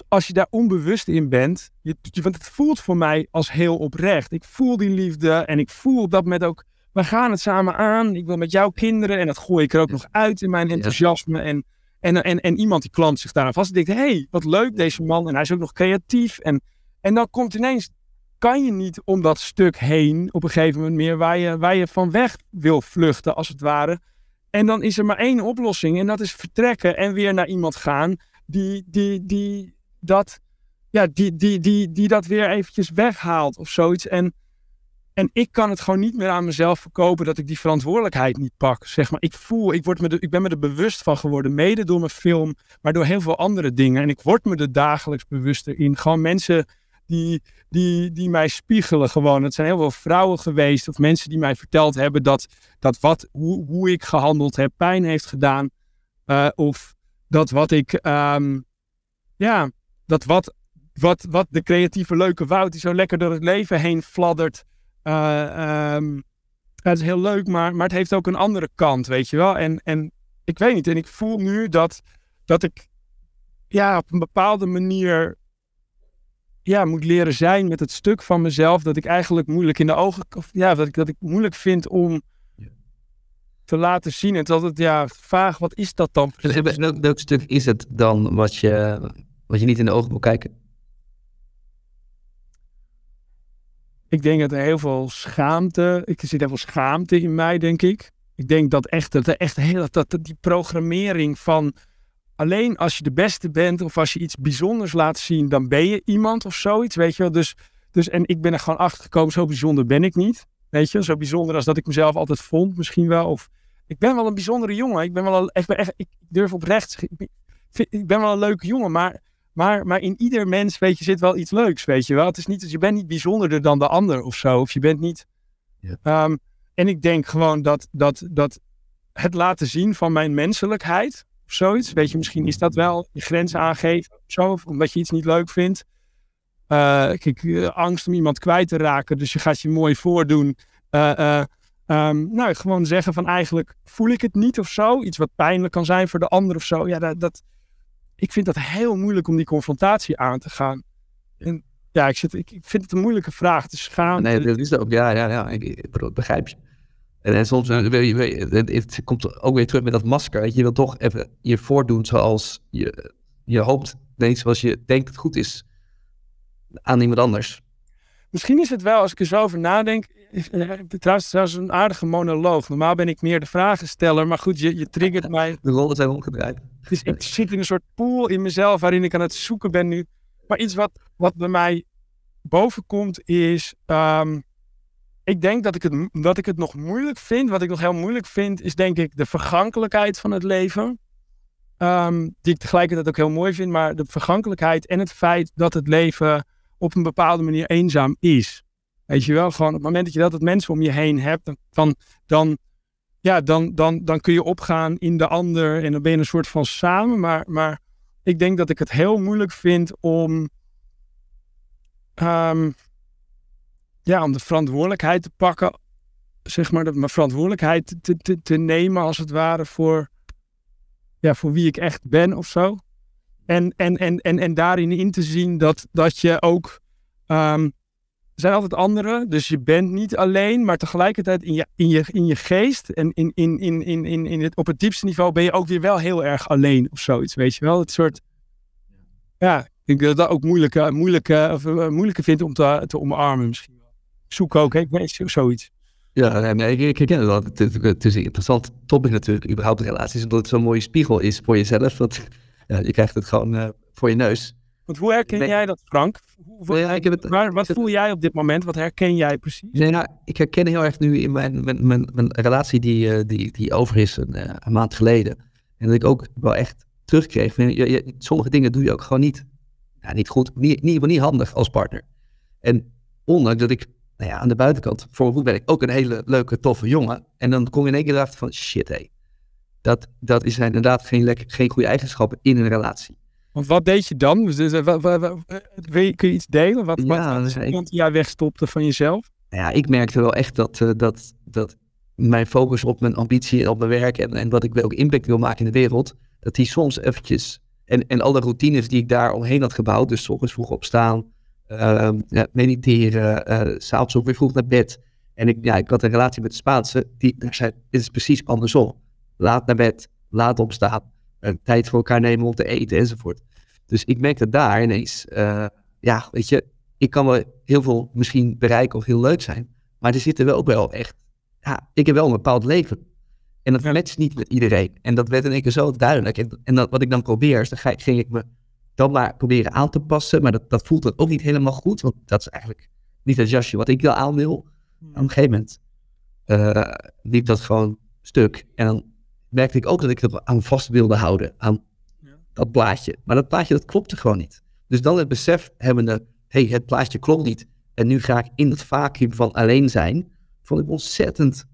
als je daar onbewust in bent, je, want het voelt voor mij als heel oprecht. Ik voel die liefde en ik voel dat met ook, we gaan het samen aan. Ik wil met jouw kinderen en dat gooi ik er ook nog uit in mijn enthousiasme. En, en, en, en iemand die klant zich daar vast. denkt, hé, hey, wat leuk deze man. En hij is ook nog creatief. En, en dan komt ineens kan je niet om dat stuk heen op een gegeven moment meer waar je, waar je van weg wil vluchten, als het ware. En dan is er maar één oplossing en dat is vertrekken en weer naar iemand gaan die, die, die, dat, ja, die, die, die, die dat weer eventjes weghaalt of zoiets. En, en ik kan het gewoon niet meer aan mezelf verkopen dat ik die verantwoordelijkheid niet pak. Zeg maar, ik voel, ik, word me ik ben me er bewust van geworden, mede door mijn film, maar door heel veel andere dingen. En ik word me er dagelijks bewuster in. Gewoon mensen die, die, die mij spiegelen gewoon. Het zijn heel veel vrouwen geweest of mensen die mij verteld hebben dat, dat wat, hoe, hoe ik gehandeld heb pijn heeft gedaan. Uh, of dat wat ik, um, ja, dat wat, wat, wat de creatieve leuke Wout die zo lekker door het leven heen fladdert. Uh, um, het is heel leuk, maar, maar het heeft ook een andere kant, weet je wel. En, en ik weet niet, en ik voel nu dat, dat ik ja, op een bepaalde manier ja, moet leren zijn met het stuk van mezelf dat ik eigenlijk moeilijk in de ogen, of ja, dat ik, dat ik moeilijk vind om te laten zien. En dat het, ja, vaag, wat is dat dan?
Welk, welk stuk is het dan wat je, wat je niet in de ogen moet kijken?
Ik denk dat er heel veel schaamte, ik zit heel veel schaamte in mij, denk ik. Ik denk dat echt, dat echt heel, dat, die programmering van alleen als je de beste bent of als je iets bijzonders laat zien, dan ben je iemand of zoiets, weet je wel. Dus, dus en ik ben er gewoon achter gekomen, zo bijzonder ben ik niet. Weet je, zo bijzonder als dat ik mezelf altijd vond, misschien wel. Of ik ben wel een bijzondere jongen. Ik ben wel echt, ik durf oprecht. Ik ben wel een leuke jongen, maar, maar, maar in ieder mens, weet je, zit wel iets leuks, weet je wel. Het is niet, dus je bent niet bijzonderder dan de ander of zo. Of je bent niet. Ja. Um, en ik denk gewoon dat, dat, dat het laten zien van mijn menselijkheid, of zoiets. Weet je, misschien is dat wel je grenzen aangeven. Zo, omdat je iets niet leuk vindt. Uh, kijk, uh, angst om iemand kwijt te raken. Dus je gaat je mooi voordoen. Uh, um, nou, gewoon zeggen van eigenlijk voel ik het niet of zo. Iets wat pijnlijk kan zijn voor de ander of zo. Ja, dat, dat, ik vind dat heel moeilijk om die confrontatie aan te gaan. En, ja, ik, zit, ik, ik vind het een moeilijke vraag. Is gaan.
Nee, dat is ook. Ja, ja, ja. Ik, ik begrijp je. En, soms eh, wil je, het komt ook weer terug met dat masker. Je wil toch even je voordoen zoals je, je hoopt, nee, zoals je denkt het goed is aan iemand anders.
Misschien is het wel, als ik er zo over nadenk, eh, trouwens, trouwens een aardige monoloog. Normaal ben ik meer de vragensteller, maar goed, je, je triggert mij.
De rollen zijn omgedraaid.
Dus ik zit in een soort pool in mezelf waarin ik aan het zoeken ben nu. Maar iets wat, wat bij mij bovenkomt is, um, ik denk dat ik, het, dat ik het nog moeilijk vind. Wat ik nog heel moeilijk vind, is denk ik de vergankelijkheid van het leven. Um, die ik tegelijkertijd ook heel mooi vind. Maar de vergankelijkheid en het feit dat het leven op een bepaalde manier eenzaam is. Weet je wel, gewoon op het moment dat je dat het mensen om je heen hebt, dan, dan, ja, dan, dan, dan kun je opgaan in de ander en dan ben je een soort van samen. Maar, maar ik denk dat ik het heel moeilijk vind om. Um, ja, om de verantwoordelijkheid te pakken, zeg maar, de verantwoordelijkheid te, te, te nemen als het ware voor, ja, voor wie ik echt ben of zo. En, en, en, en, en daarin in te zien dat, dat je ook. Er zijn altijd anderen, dus je bent niet alleen, maar tegelijkertijd in je, in je, in je geest en in, in, in, in, in, in het, op het diepste niveau ben je ook weer wel heel erg alleen of zoiets, weet je wel? Het soort. Ja, ik denk dat dat ook moeilijker, moeilijker, of, uh, moeilijker vind om te, te omarmen misschien zoek ook, ik weet zoiets.
Ja, nee, ik, ik herken het Het, is een interessant topic natuurlijk, überhaupt relaties, omdat het zo'n mooie spiegel is voor jezelf. Dat, ja, je krijgt het gewoon uh, voor je neus.
Want hoe herken
Nee.
jij dat, Frank? Hoe,
Nou ja, ik heb het-
waar, wat voel jij op dit moment? Wat herken jij precies?
Nee, nou, ik herken heel erg nu in mijn, mijn, mijn, mijn relatie die, eh, die, die over is een, eh, een maand geleden. En dat ik ook wel echt terugkreeg. Je, je- sommige dingen doe je ook gewoon niet, ja, niet goed, niet, niet, niet handig als partner. En ondanks dat ik nou ja, aan de buitenkant, voor mijn ben ik ook een hele leuke, toffe jongen. En dan kom je in één keer erachter van, shit hé, dat, dat is inderdaad geen, lekker, geen goede eigenschappen in een relatie.
Want wat deed je dan? Dus, eh, eh, kun je iets delen? Wat,
Ja,
wat
dus
jij wegstopte van jezelf?
Ja, ik merkte wel echt dat, eh, dat, dat mijn focus op mijn ambitie en op mijn werk en, en wat ik welke impact wil maken in de wereld, dat die soms eventjes, en, en alle routines die ik daar omheen had gebouwd, dus ochtends vroeg opstaan, ehm, ja, mediteren, s s'avonds ook weer vroeg naar bed. En ik, ja, ik had een relatie met de Spaanse, die zei, dit is precies andersom. Laat naar bed, laat opstaan, tijd voor elkaar nemen om te eten enzovoort. Dus ik merkte daar ineens, eh, ja, weet je, ik kan wel heel veel misschien bereiken of heel leuk zijn. Maar er zitten wel ook wel echt, ja, ik heb wel een bepaald leven. En dat matcht niet met iedereen. En dat werd in één keer zo duidelijk. En, en dat, wat ik dan probeer, is dan ga, ging ik me dan maar proberen aan te passen. Maar dat, dat voelt dan ook niet helemaal goed. Want dat is eigenlijk niet het jasje wat ik wel aan wil. Op een gegeven moment eh, liep dat gewoon stuk. En dan merkte ik ook dat ik er aan vast wilde houden. Aan
Ja.
dat plaatje. Maar dat plaatje, dat klopte gewoon niet. Dus dan het besef hebbende, hé, hey, het plaatje klopt niet. En nu ga ik in het vacuüm van alleen zijn. Vond ik ontzettend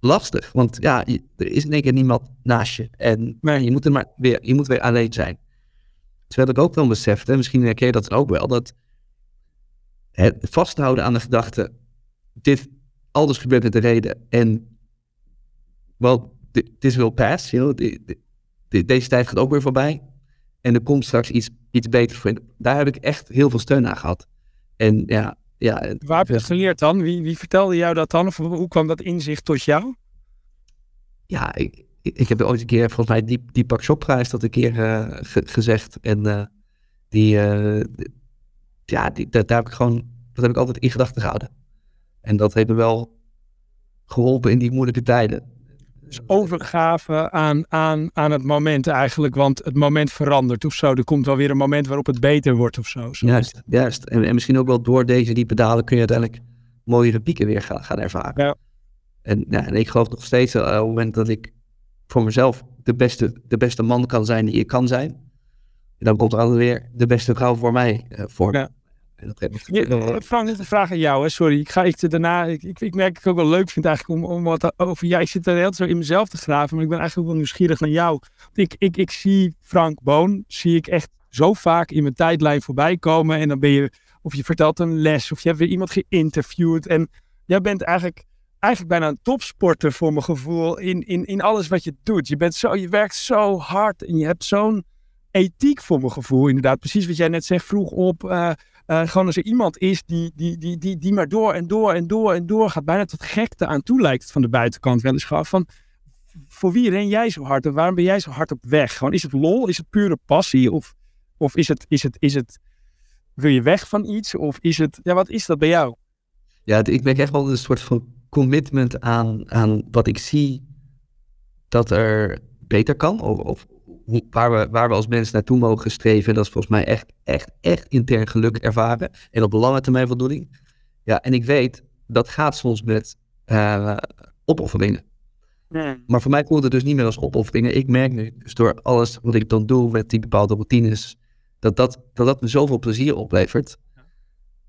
lastig. Want ja, je- er is in één keer niemand naast je. En
Nee.
je moet er maar weer, je moet weer alleen zijn. Terwijl ik ook wel besefte, misschien herken je dat ook wel, dat het vasthouden aan de gedachte, dit, alles gebeurt met de reden. En, wel, dit is wel past, you know, di- di- deze tijd gaat ook weer voorbij. En er komt straks iets, iets beters voor. Daar heb ik echt heel veel steun aan gehad. En ja, ja
Waar heb je het geleerd dan? Wie, wie vertelde jou dat dan? Of hoe kwam dat inzicht tot jou?
ja, ik, ik heb ooit een keer, volgens mij, die, die Pak Shopprijs dat een keer eh, ge- gezegd. En eh, die, eh, ja, die, dat, daar heb ik gewoon, dat heb ik altijd in gedachten gehouden. En dat heeft me wel geholpen in die moeilijke tijden.
Dus overgave aan, aan, aan het moment eigenlijk. Want het moment verandert of zo. Er komt wel weer een moment waarop het beter wordt of zo. Zo.
Juist, juist. En, en misschien ook wel door deze diepe dalen kun je uiteindelijk mooiere pieken weer gaan, gaan ervaren.
Ja.
En, ja, en ik geloof nog steeds, eh, op het moment dat ik voor mezelf de beste, de beste man kan zijn die ik kan zijn, dan komt er altijd weer de beste vrouw voor mij eh, voor.
Ja.
En dat heb ik-
Je, Frank, dit een vraag aan jou. Hè? Sorry, ik ga ik daarna. Ik, ik, ik merk dat ik ook wel leuk vind eigenlijk om, om wat over jij. Ik zit er heel zo in mezelf te graven, maar ik ben eigenlijk ook wel nieuwsgierig naar jou. Ik, ik, ik zie Frank Boon, zie ik echt zo vaak in mijn tijdlijn voorbij komen. En dan ben je, of je vertelt een les, of je hebt weer iemand geïnterviewd. En jij bent eigenlijk, eigenlijk bijna een topsporter voor mijn gevoel in, in, in alles wat je doet. Je, bent zo, je werkt zo hard en je hebt zo'n ethiek voor mijn gevoel. Inderdaad, precies wat jij net zegt, vroeg op. eh, eh, gewoon als er iemand is die, die, die, die, die maar door en door en door en door gaat, bijna tot gekte aan toe lijkt van de buitenkant wel eens gewoon van voor wie ren jij zo hard en waarom ben jij zo hard op weg? Gewoon, is het lol? Is het pure passie? Of, of is, het, is, het, is het, wil je weg van iets? Of is het, ja, wat is dat bij jou?
Ja, ik ben echt wel een soort van commitment aan, aan wat ik zie dat er beter kan. Of, of waar, we, waar we als mensen naartoe mogen streven. Dat is volgens mij echt, echt, echt intern geluk ervaren. En op lange termijn voldoening. Ja, en ik weet, dat gaat soms met eh, opofferingen. Maar voor mij voelt het dus niet meer als opofferingen. Ik merk nu, dus door alles wat ik dan doe met die bepaalde routines, dat dat, dat, dat me zoveel plezier oplevert.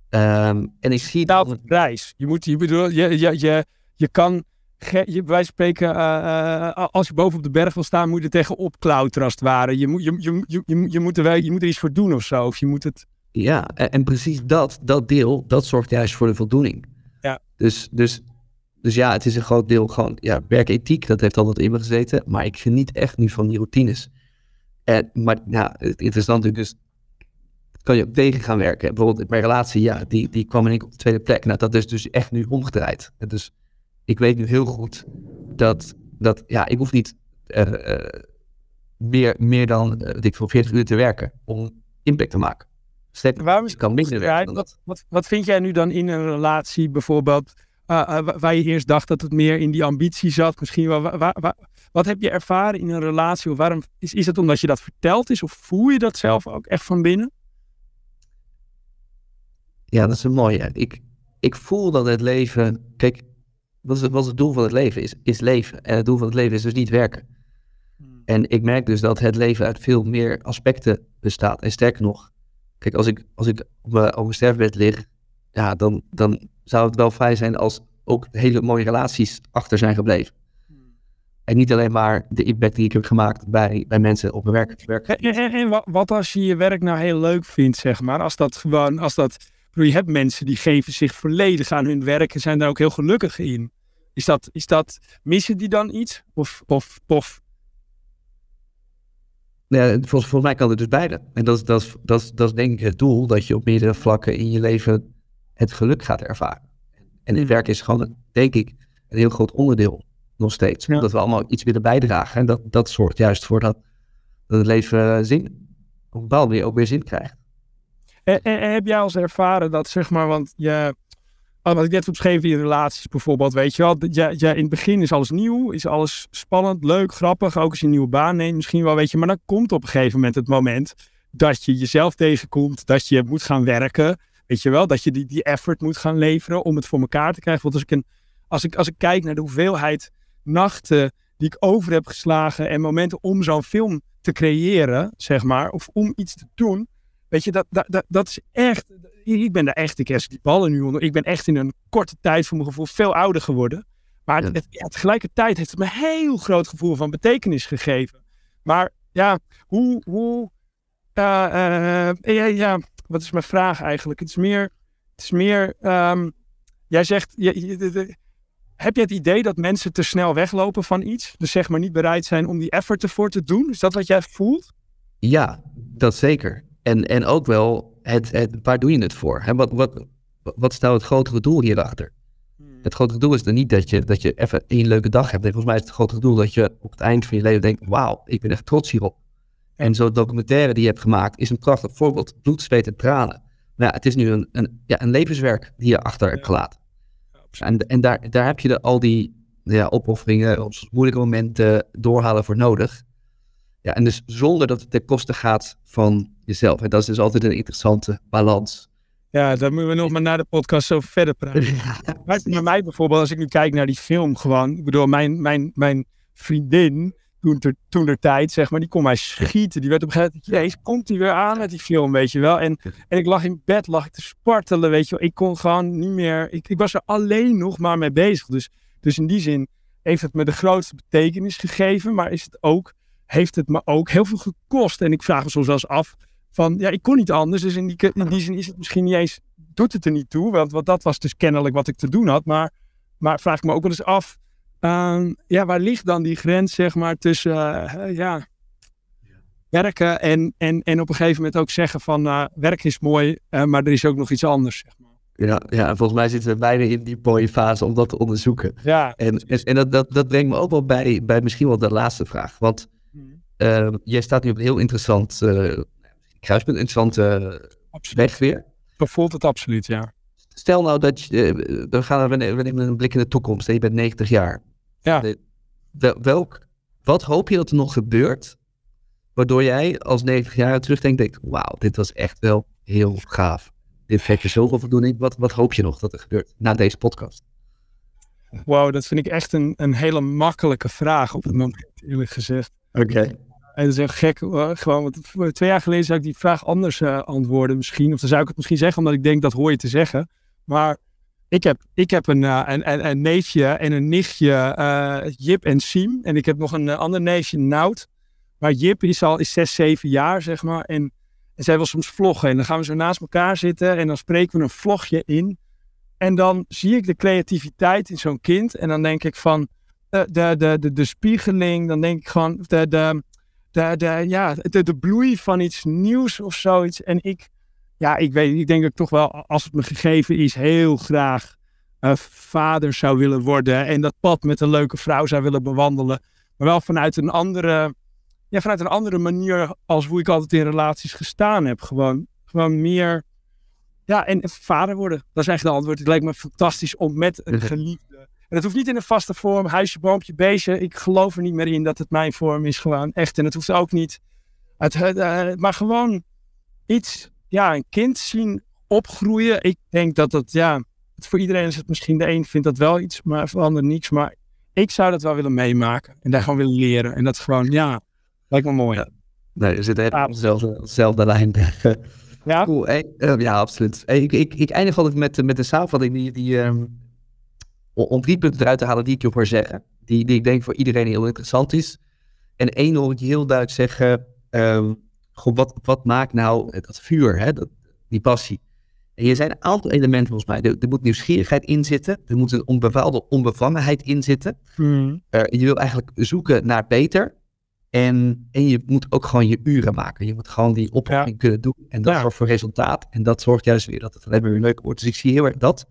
Ehm, en ik zie
Betaalt
dat...
prijs. Je moet, je bedoel, je, je, je, je kan, je, bij wijze van spreken, eh, eh, als je boven op de berg wil staan, moet je er tegenop klauteren als het ware. Je moet, je, je, je, je, je moet er, wel- je moet er iets voor doen of zo. Of je moet het...
Ja, en, en precies dat, dat deel, dat zorgt juist voor de voldoening.
Ja.
Dus, dus, dus ja, het is een groot deel gewoon, ja, werkethiek, dat heeft altijd in me gezeten. Maar ik geniet echt nu van die routines. En, maar ja, het interessante dus, kan je ook tegen gaan werken. Bijvoorbeeld mijn relatie, ja, die, die kwam in op de tweede plek. Nou, dat is dus echt nu omgedraaid. Dus ik weet nu heel goed dat, dat ja, ik hoef niet eh, meer, meer dan, weet ik veel, 40 uur te werken om impact te maken. Sterker,
Waarom is
ik kan minder
Ja,
werken
wat, wat, wat vind jij nu dan in een relatie bijvoorbeeld, eh, wa- waar je eerst dacht dat het meer in die ambitie zat? Misschien wel, wa- wa- wa- wat heb je ervaren in een relatie? Of waarom, is, is het omdat je dat verteld is? Of voel je dat zelf ook echt van binnen?
Ja, dat is een mooie. Ik, ik voel dat het leven. Kijk, wat is het, wat is het doel van het leven? Is, is leven. En het doel van het leven is dus niet werken.
Hmm.
En ik merk dus dat het leven uit veel meer aspecten bestaat. En sterker nog, kijk, als ik, als ik op mijn, op mijn sterfbed lig, ja, dan, dan zou het wel fijn zijn als ook hele mooie relaties achter zijn gebleven. En niet alleen maar de impact die ik heb gemaakt bij, bij mensen op mijn werk. werk.
En, en, en wat, als je je werk nou heel leuk vindt, zeg maar? Als dat gewoon, als dat... Je hebt mensen die geven zich volledig aan hun werk en zijn daar ook heel gelukkig in. Is dat, is dat missen die dan iets? Of, of, of
Ja, volgens, volgens mij kan het dus beide. En dat is, dat, is, dat, is, dat is denk ik het doel, dat je op meerdere vlakken in je leven het geluk gaat ervaren. En het werk is gewoon, denk ik, een heel groot onderdeel nog steeds.
Ja.
Dat we allemaal iets willen bijdragen. En dat, dat zorgt juist voor dat, dat het leven eh, zin, op een bepaalde manier ook weer zin krijgt.
En, en- en heb jij als ervaren dat, zeg maar, want je, wat ik net heb beschreven in relaties bijvoorbeeld, weet je wel, je, in het begin is alles nieuw, is alles spannend, leuk, grappig, ook als je een nieuwe baan neemt misschien wel, weet je, maar dan komt op een gegeven moment het moment dat je jezelf tegenkomt, dat je moet gaan werken, weet je wel, dat je die, die effort moet gaan leveren om het voor elkaar te krijgen. Want als ik, een, als ik, als ik kijk naar de hoeveelheid nachten die ik over heb geslagen en momenten om zo'n film te creëren, zeg maar, of om iets te doen, Weet je, dat, dat, dat, dat is echt. Ik ben daar echt, ik heb die ballen nu onder. Ik ben echt in een korte tijd voor mijn gevoel veel ouder geworden. Maar het,
Ja.
het- ja, tegelijkertijd heeft het me een heel groot gevoel van betekenis gegeven. Maar ja, hoe. hoe eh, eh, ja, ja, wat is mijn vraag eigenlijk? Het is meer. Het is meer ehm, jij zegt. Je, je- de- de- heb je het idee dat mensen te snel weglopen van iets? Dus zeg maar niet bereid zijn om die effort ervoor te doen? Is dat wat jij voelt?
Ja, dat zeker. En, en ook wel, het, het, waar doe je het voor? Hè? Wat, wat, wat is nou het grotere doel hierachter? Het grotere doel is dan niet dat je, dat je even één leuke dag hebt. Volgens mij is het grotere doel dat je op het eind van je leven denkt: wauw, ik ben echt trots hierop. En zo'n documentaire die je hebt gemaakt is een prachtig voorbeeld. Bloed, zweet en tranen. Maar ja, het is nu een, een, ja, een levenswerk die je achter hebt gelaten. En, en daar, daar heb je de, al die ja, opofferingen, moeilijke momenten doorhalen voor nodig. Ja, en dus zonder dat het ten koste gaat van jezelf. En dat is dus altijd een interessante balans.
Ja, daar moeten we nog maar na de podcast zo verder praten. Maar bij mij bijvoorbeeld, als ik nu kijk naar die film gewoon. Ik bedoel, mijn, mijn, mijn vriendin, toen ter, toen der tijd, zeg maar, die kon mij schieten. Die werd op een gegeven moment, jezus, komt die weer aan met die film, weet je wel. En, en ik lag in bed, lag ik te spartelen, weet je wel. Ik kon gewoon niet meer, ik, ik was er alleen nog maar mee bezig. Dus, dus in die zin heeft het me de grootste betekenis gegeven. Maar is het ook, heeft het me ook heel veel gekost. En ik vraag me soms wel eens af, van ja, ik kon niet anders. Dus in die, in die zin is het misschien niet eens, doet het er niet toe. Want, want dat was dus kennelijk wat ik te doen had. Maar, maar vraag ik me ook wel eens af, ehm, ja, waar ligt dan die grens, zeg maar, tussen, eh, ja, werken en, en, en op een gegeven moment ook zeggen van, uh, werk is mooi, uh, maar er is ook nog iets anders, zeg maar.
Ja, ja, en volgens mij zitten we bijna in die mooie fase om dat te onderzoeken.
Ja.
En, en, en dat, dat, dat brengt me ook wel bij, bij misschien wel de laatste vraag. Want uh, jij staat nu op een heel interessant uh, kruispunt, interessante weg weer.
Zo voelt het absoluut, ja.
Stel nou dat je, uh, we, gaan, we nemen een blik in de toekomst en je bent 90 jaar.
Ja.
Welk, wat hoop je dat er nog gebeurt, waardoor jij als 90 jaar terugdenkt, denkt, wauw, dit was echt wel heel gaaf. Dit geeft je zoveel voldoening. Wat, wat hoop je nog dat er gebeurt na deze podcast?
Wow, dat vind ik echt een, een hele makkelijke vraag op het moment, eerlijk gezegd.
Oké. Okay.
En dat is echt gek. Gewoon, want twee jaar geleden zou ik die vraag anders uh, antwoorden misschien. Of dan zou ik het misschien zeggen, omdat ik denk dat hoor je te zeggen. Maar ik heb, ik heb een, uh, een, een, een, neefje en een nichtje, uh, Jip en Siem. En ik heb nog een ander neefje, Nout. Maar Jip is al is 6, 7 jaar, zeg maar. En, en zij wil soms vloggen. En dan gaan we zo naast elkaar zitten en dan spreken we een vlogje in. En dan zie ik de creativiteit in zo'n kind. En dan denk ik van de, de, de, de, de spiegeling. Dan denk ik gewoon de, de, de, de, ja, de, de bloei van iets nieuws of zoiets. En ik, ja, ik weet, ik denk dat ik toch wel, als het me gegeven is, heel graag uh, vader zou willen worden. En dat pad met een leuke vrouw zou willen bewandelen. Maar wel vanuit een andere, ja, vanuit een andere manier als hoe ik altijd in relaties gestaan heb. Gewoon, gewoon meer, ja, en vader worden. Dat is eigenlijk de antwoord. Het lijkt me fantastisch om met een geliefde. En het hoeft niet in een vaste vorm, huisje, boompje, beestje. Ik geloof er niet meer in dat het mijn vorm is gewoon echt. En het hoeft ook niet. Het, uh, maar gewoon iets, ja, een kind zien opgroeien. Ik denk dat dat, ja, het, voor iedereen is het misschien de een vindt dat wel iets, maar voor de ander niets. Maar ik zou dat wel willen meemaken en daar gewoon willen leren. En dat gewoon, ja, lijkt me mooi.
Ja. Nee, zitten helemaal op dezelfde, dezelfde lijn.
Ja?
Cool. Hey, uh, ja, absoluut. Hey, ik, ik, ik eindig altijd met, met een samenvatting die, die um, om drie punten eruit te halen die ik je hoor zeggen. Die, die ik denk voor iedereen heel interessant is. En één hoor ik je heel duidelijk zeggen. Um, goh, wat, wat maakt nou dat vuur, hè? Dat, die passie? En er zijn een aantal elementen volgens mij. Er, er moet nieuwsgierigheid in zitten. Er moet een bepaalde onbevangenheid in zitten.
Hmm.
Uh, je wil eigenlijk zoeken naar beter. En, en je moet ook gewoon je uren maken. Je moet gewoon die opleiding ja. kunnen doen. En dat
Ja.
zorgt voor resultaat. En dat zorgt juist weer dat het alleen maar weer leuk wordt. Dus ik zie heel erg dat.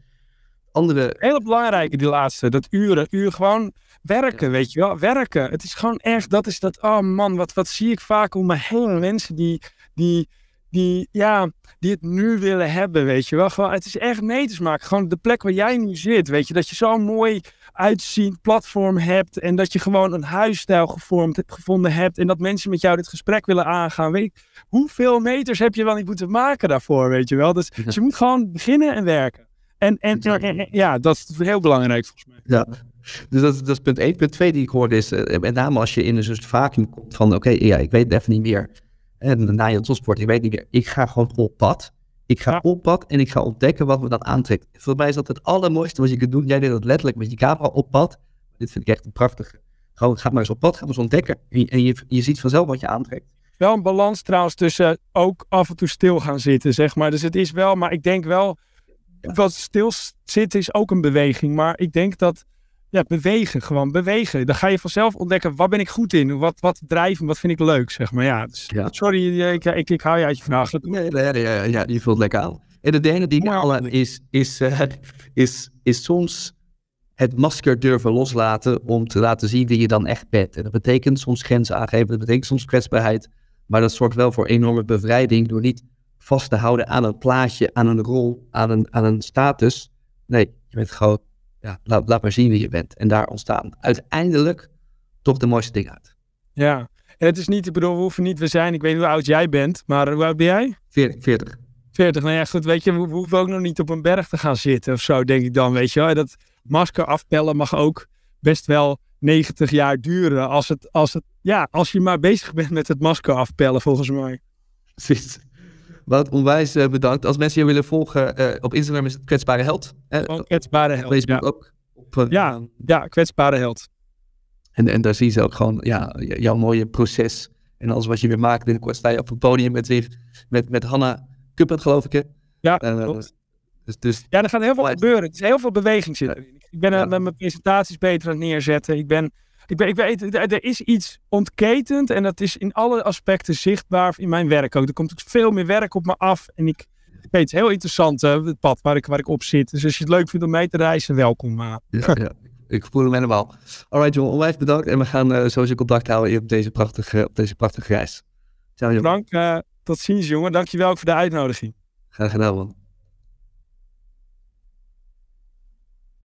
Andere,
Hele belangrijke, die laatste. Dat uren. Uur gewoon werken, weet je wel. Werken. Het is gewoon echt, dat is dat, oh man, wat, wat zie ik vaak om me heen. Mensen die, die, die, ja, die het nu willen hebben, weet je wel. Gewoon, het is echt meters maken. Gewoon de plek waar jij nu zit, weet je. Dat je zo'n mooi uitziend platform hebt. En dat je gewoon een huisstijl gevormd gevonden hebt. En dat mensen met jou dit gesprek willen aangaan. Weet ik, hoeveel meters heb je wel niet moeten maken daarvoor, weet je wel. Dus, dus je moet gewoon beginnen en werken. En, en, en- en- ja, dat is heel belangrijk volgens mij.
ja. Dus dat, is- dat is punt 1. Punt 2 die ik hoorde is, eh, met name als je in een soort vacuüm komt van, oké, ja, ik weet het even niet meer. En na je topsport, ik weet niet meer. Ik ga gewoon op pad. Ik ga
Ja.
op pad en ik ga ontdekken wat me dan aantrekt. Voor mij is dat het allermooiste wat je kunt doen. Jij deed dat letterlijk met je camera op pad. Dit vind ik echt een prachtige. Gewoon, ga maar eens op pad, ga maar eens ontdekken. En, je- en je, je ziet vanzelf wat je aantrekt.
Wel een balans trouwens tussen ook af en toe stil gaan zitten, zeg maar. Dus het is wel, maar ik denk wel. Wat stil zitten is ook een beweging. Maar ik denk dat, ja, bewegen, gewoon bewegen. Dan ga je vanzelf ontdekken, wat ben ik goed in? Wat, wat drijft me, wat vind ik leuk, zeg maar. Ja, dus,
Ja.
sorry, ik, ik, ik hou je uit je vraag.
Nee, nee, nee, ja, die vult lekker aan. En de derde die
Ja.
is, is, eh, is, is soms het masker durven loslaten om te laten zien wie je dan echt bent. En dat betekent soms grenzen aangeven, dat betekent soms kwetsbaarheid. Maar dat zorgt wel voor enorme bevrijding door niet vast te houden aan een plaatje, aan een rol, aan een, aan een status. Nee, je bent gewoon, ja, laat, laat maar zien wie je bent. En daar ontstaan uiteindelijk toch de mooiste dingen uit.
Ja, en het is niet, ik bedoel, we hoeven niet, we zijn, ik weet niet hoe oud jij bent, maar hoe oud ben jij?
40. 40.
40, nou ja, goed, weet je, we, we hoeven ook nog niet op een berg te gaan zitten of zo, denk ik dan, weet je wel. Dat masker afpellen mag ook best wel 90 jaar duren als het, als het, ja, als je maar bezig bent met het masker afpellen, volgens mij.
Precies. Wout, onwijs eh, bedankt. Als mensen je willen volgen, eh, op Instagram is het kwetsbare held.
Kwetsbare held.
Facebook
Ja,
ook. Op, eh,
Ja. ja, kwetsbare held.
En, en daar zie je ook gewoon ja, jouw mooie proces. En alles wat je weer maakt. Binnenkort sta je op het podium met, weer, met, met Hanna Kuppert, geloof ik. Hè?
Ja, klopt.
dus, dus
Ja, er gaat heel veel gebeuren. Het is heel veel beweging zit erin. Ik ben met mijn presentaties beter aan het neerzetten. Ik ben, ik ik weet, er is iets ontketend en dat is in alle aspecten zichtbaar in mijn werk ook. Er komt veel meer werk op me af en ik, ik weet het is heel interessant, eh, het pad waar ik, waar ik op zit. Dus als je het leuk vindt om mee te reizen, welkom. eh.
ja, ja, ik voel hem helemaal. Alright, John, onwijs bedankt. En we gaan eh sowieso contact houden op deze prachtige, op deze prachtige reis. Ciao, John.
Frank, eh, tot ziens jongen. Dankjewel ook voor de uitnodiging.
Graag gedaan, man.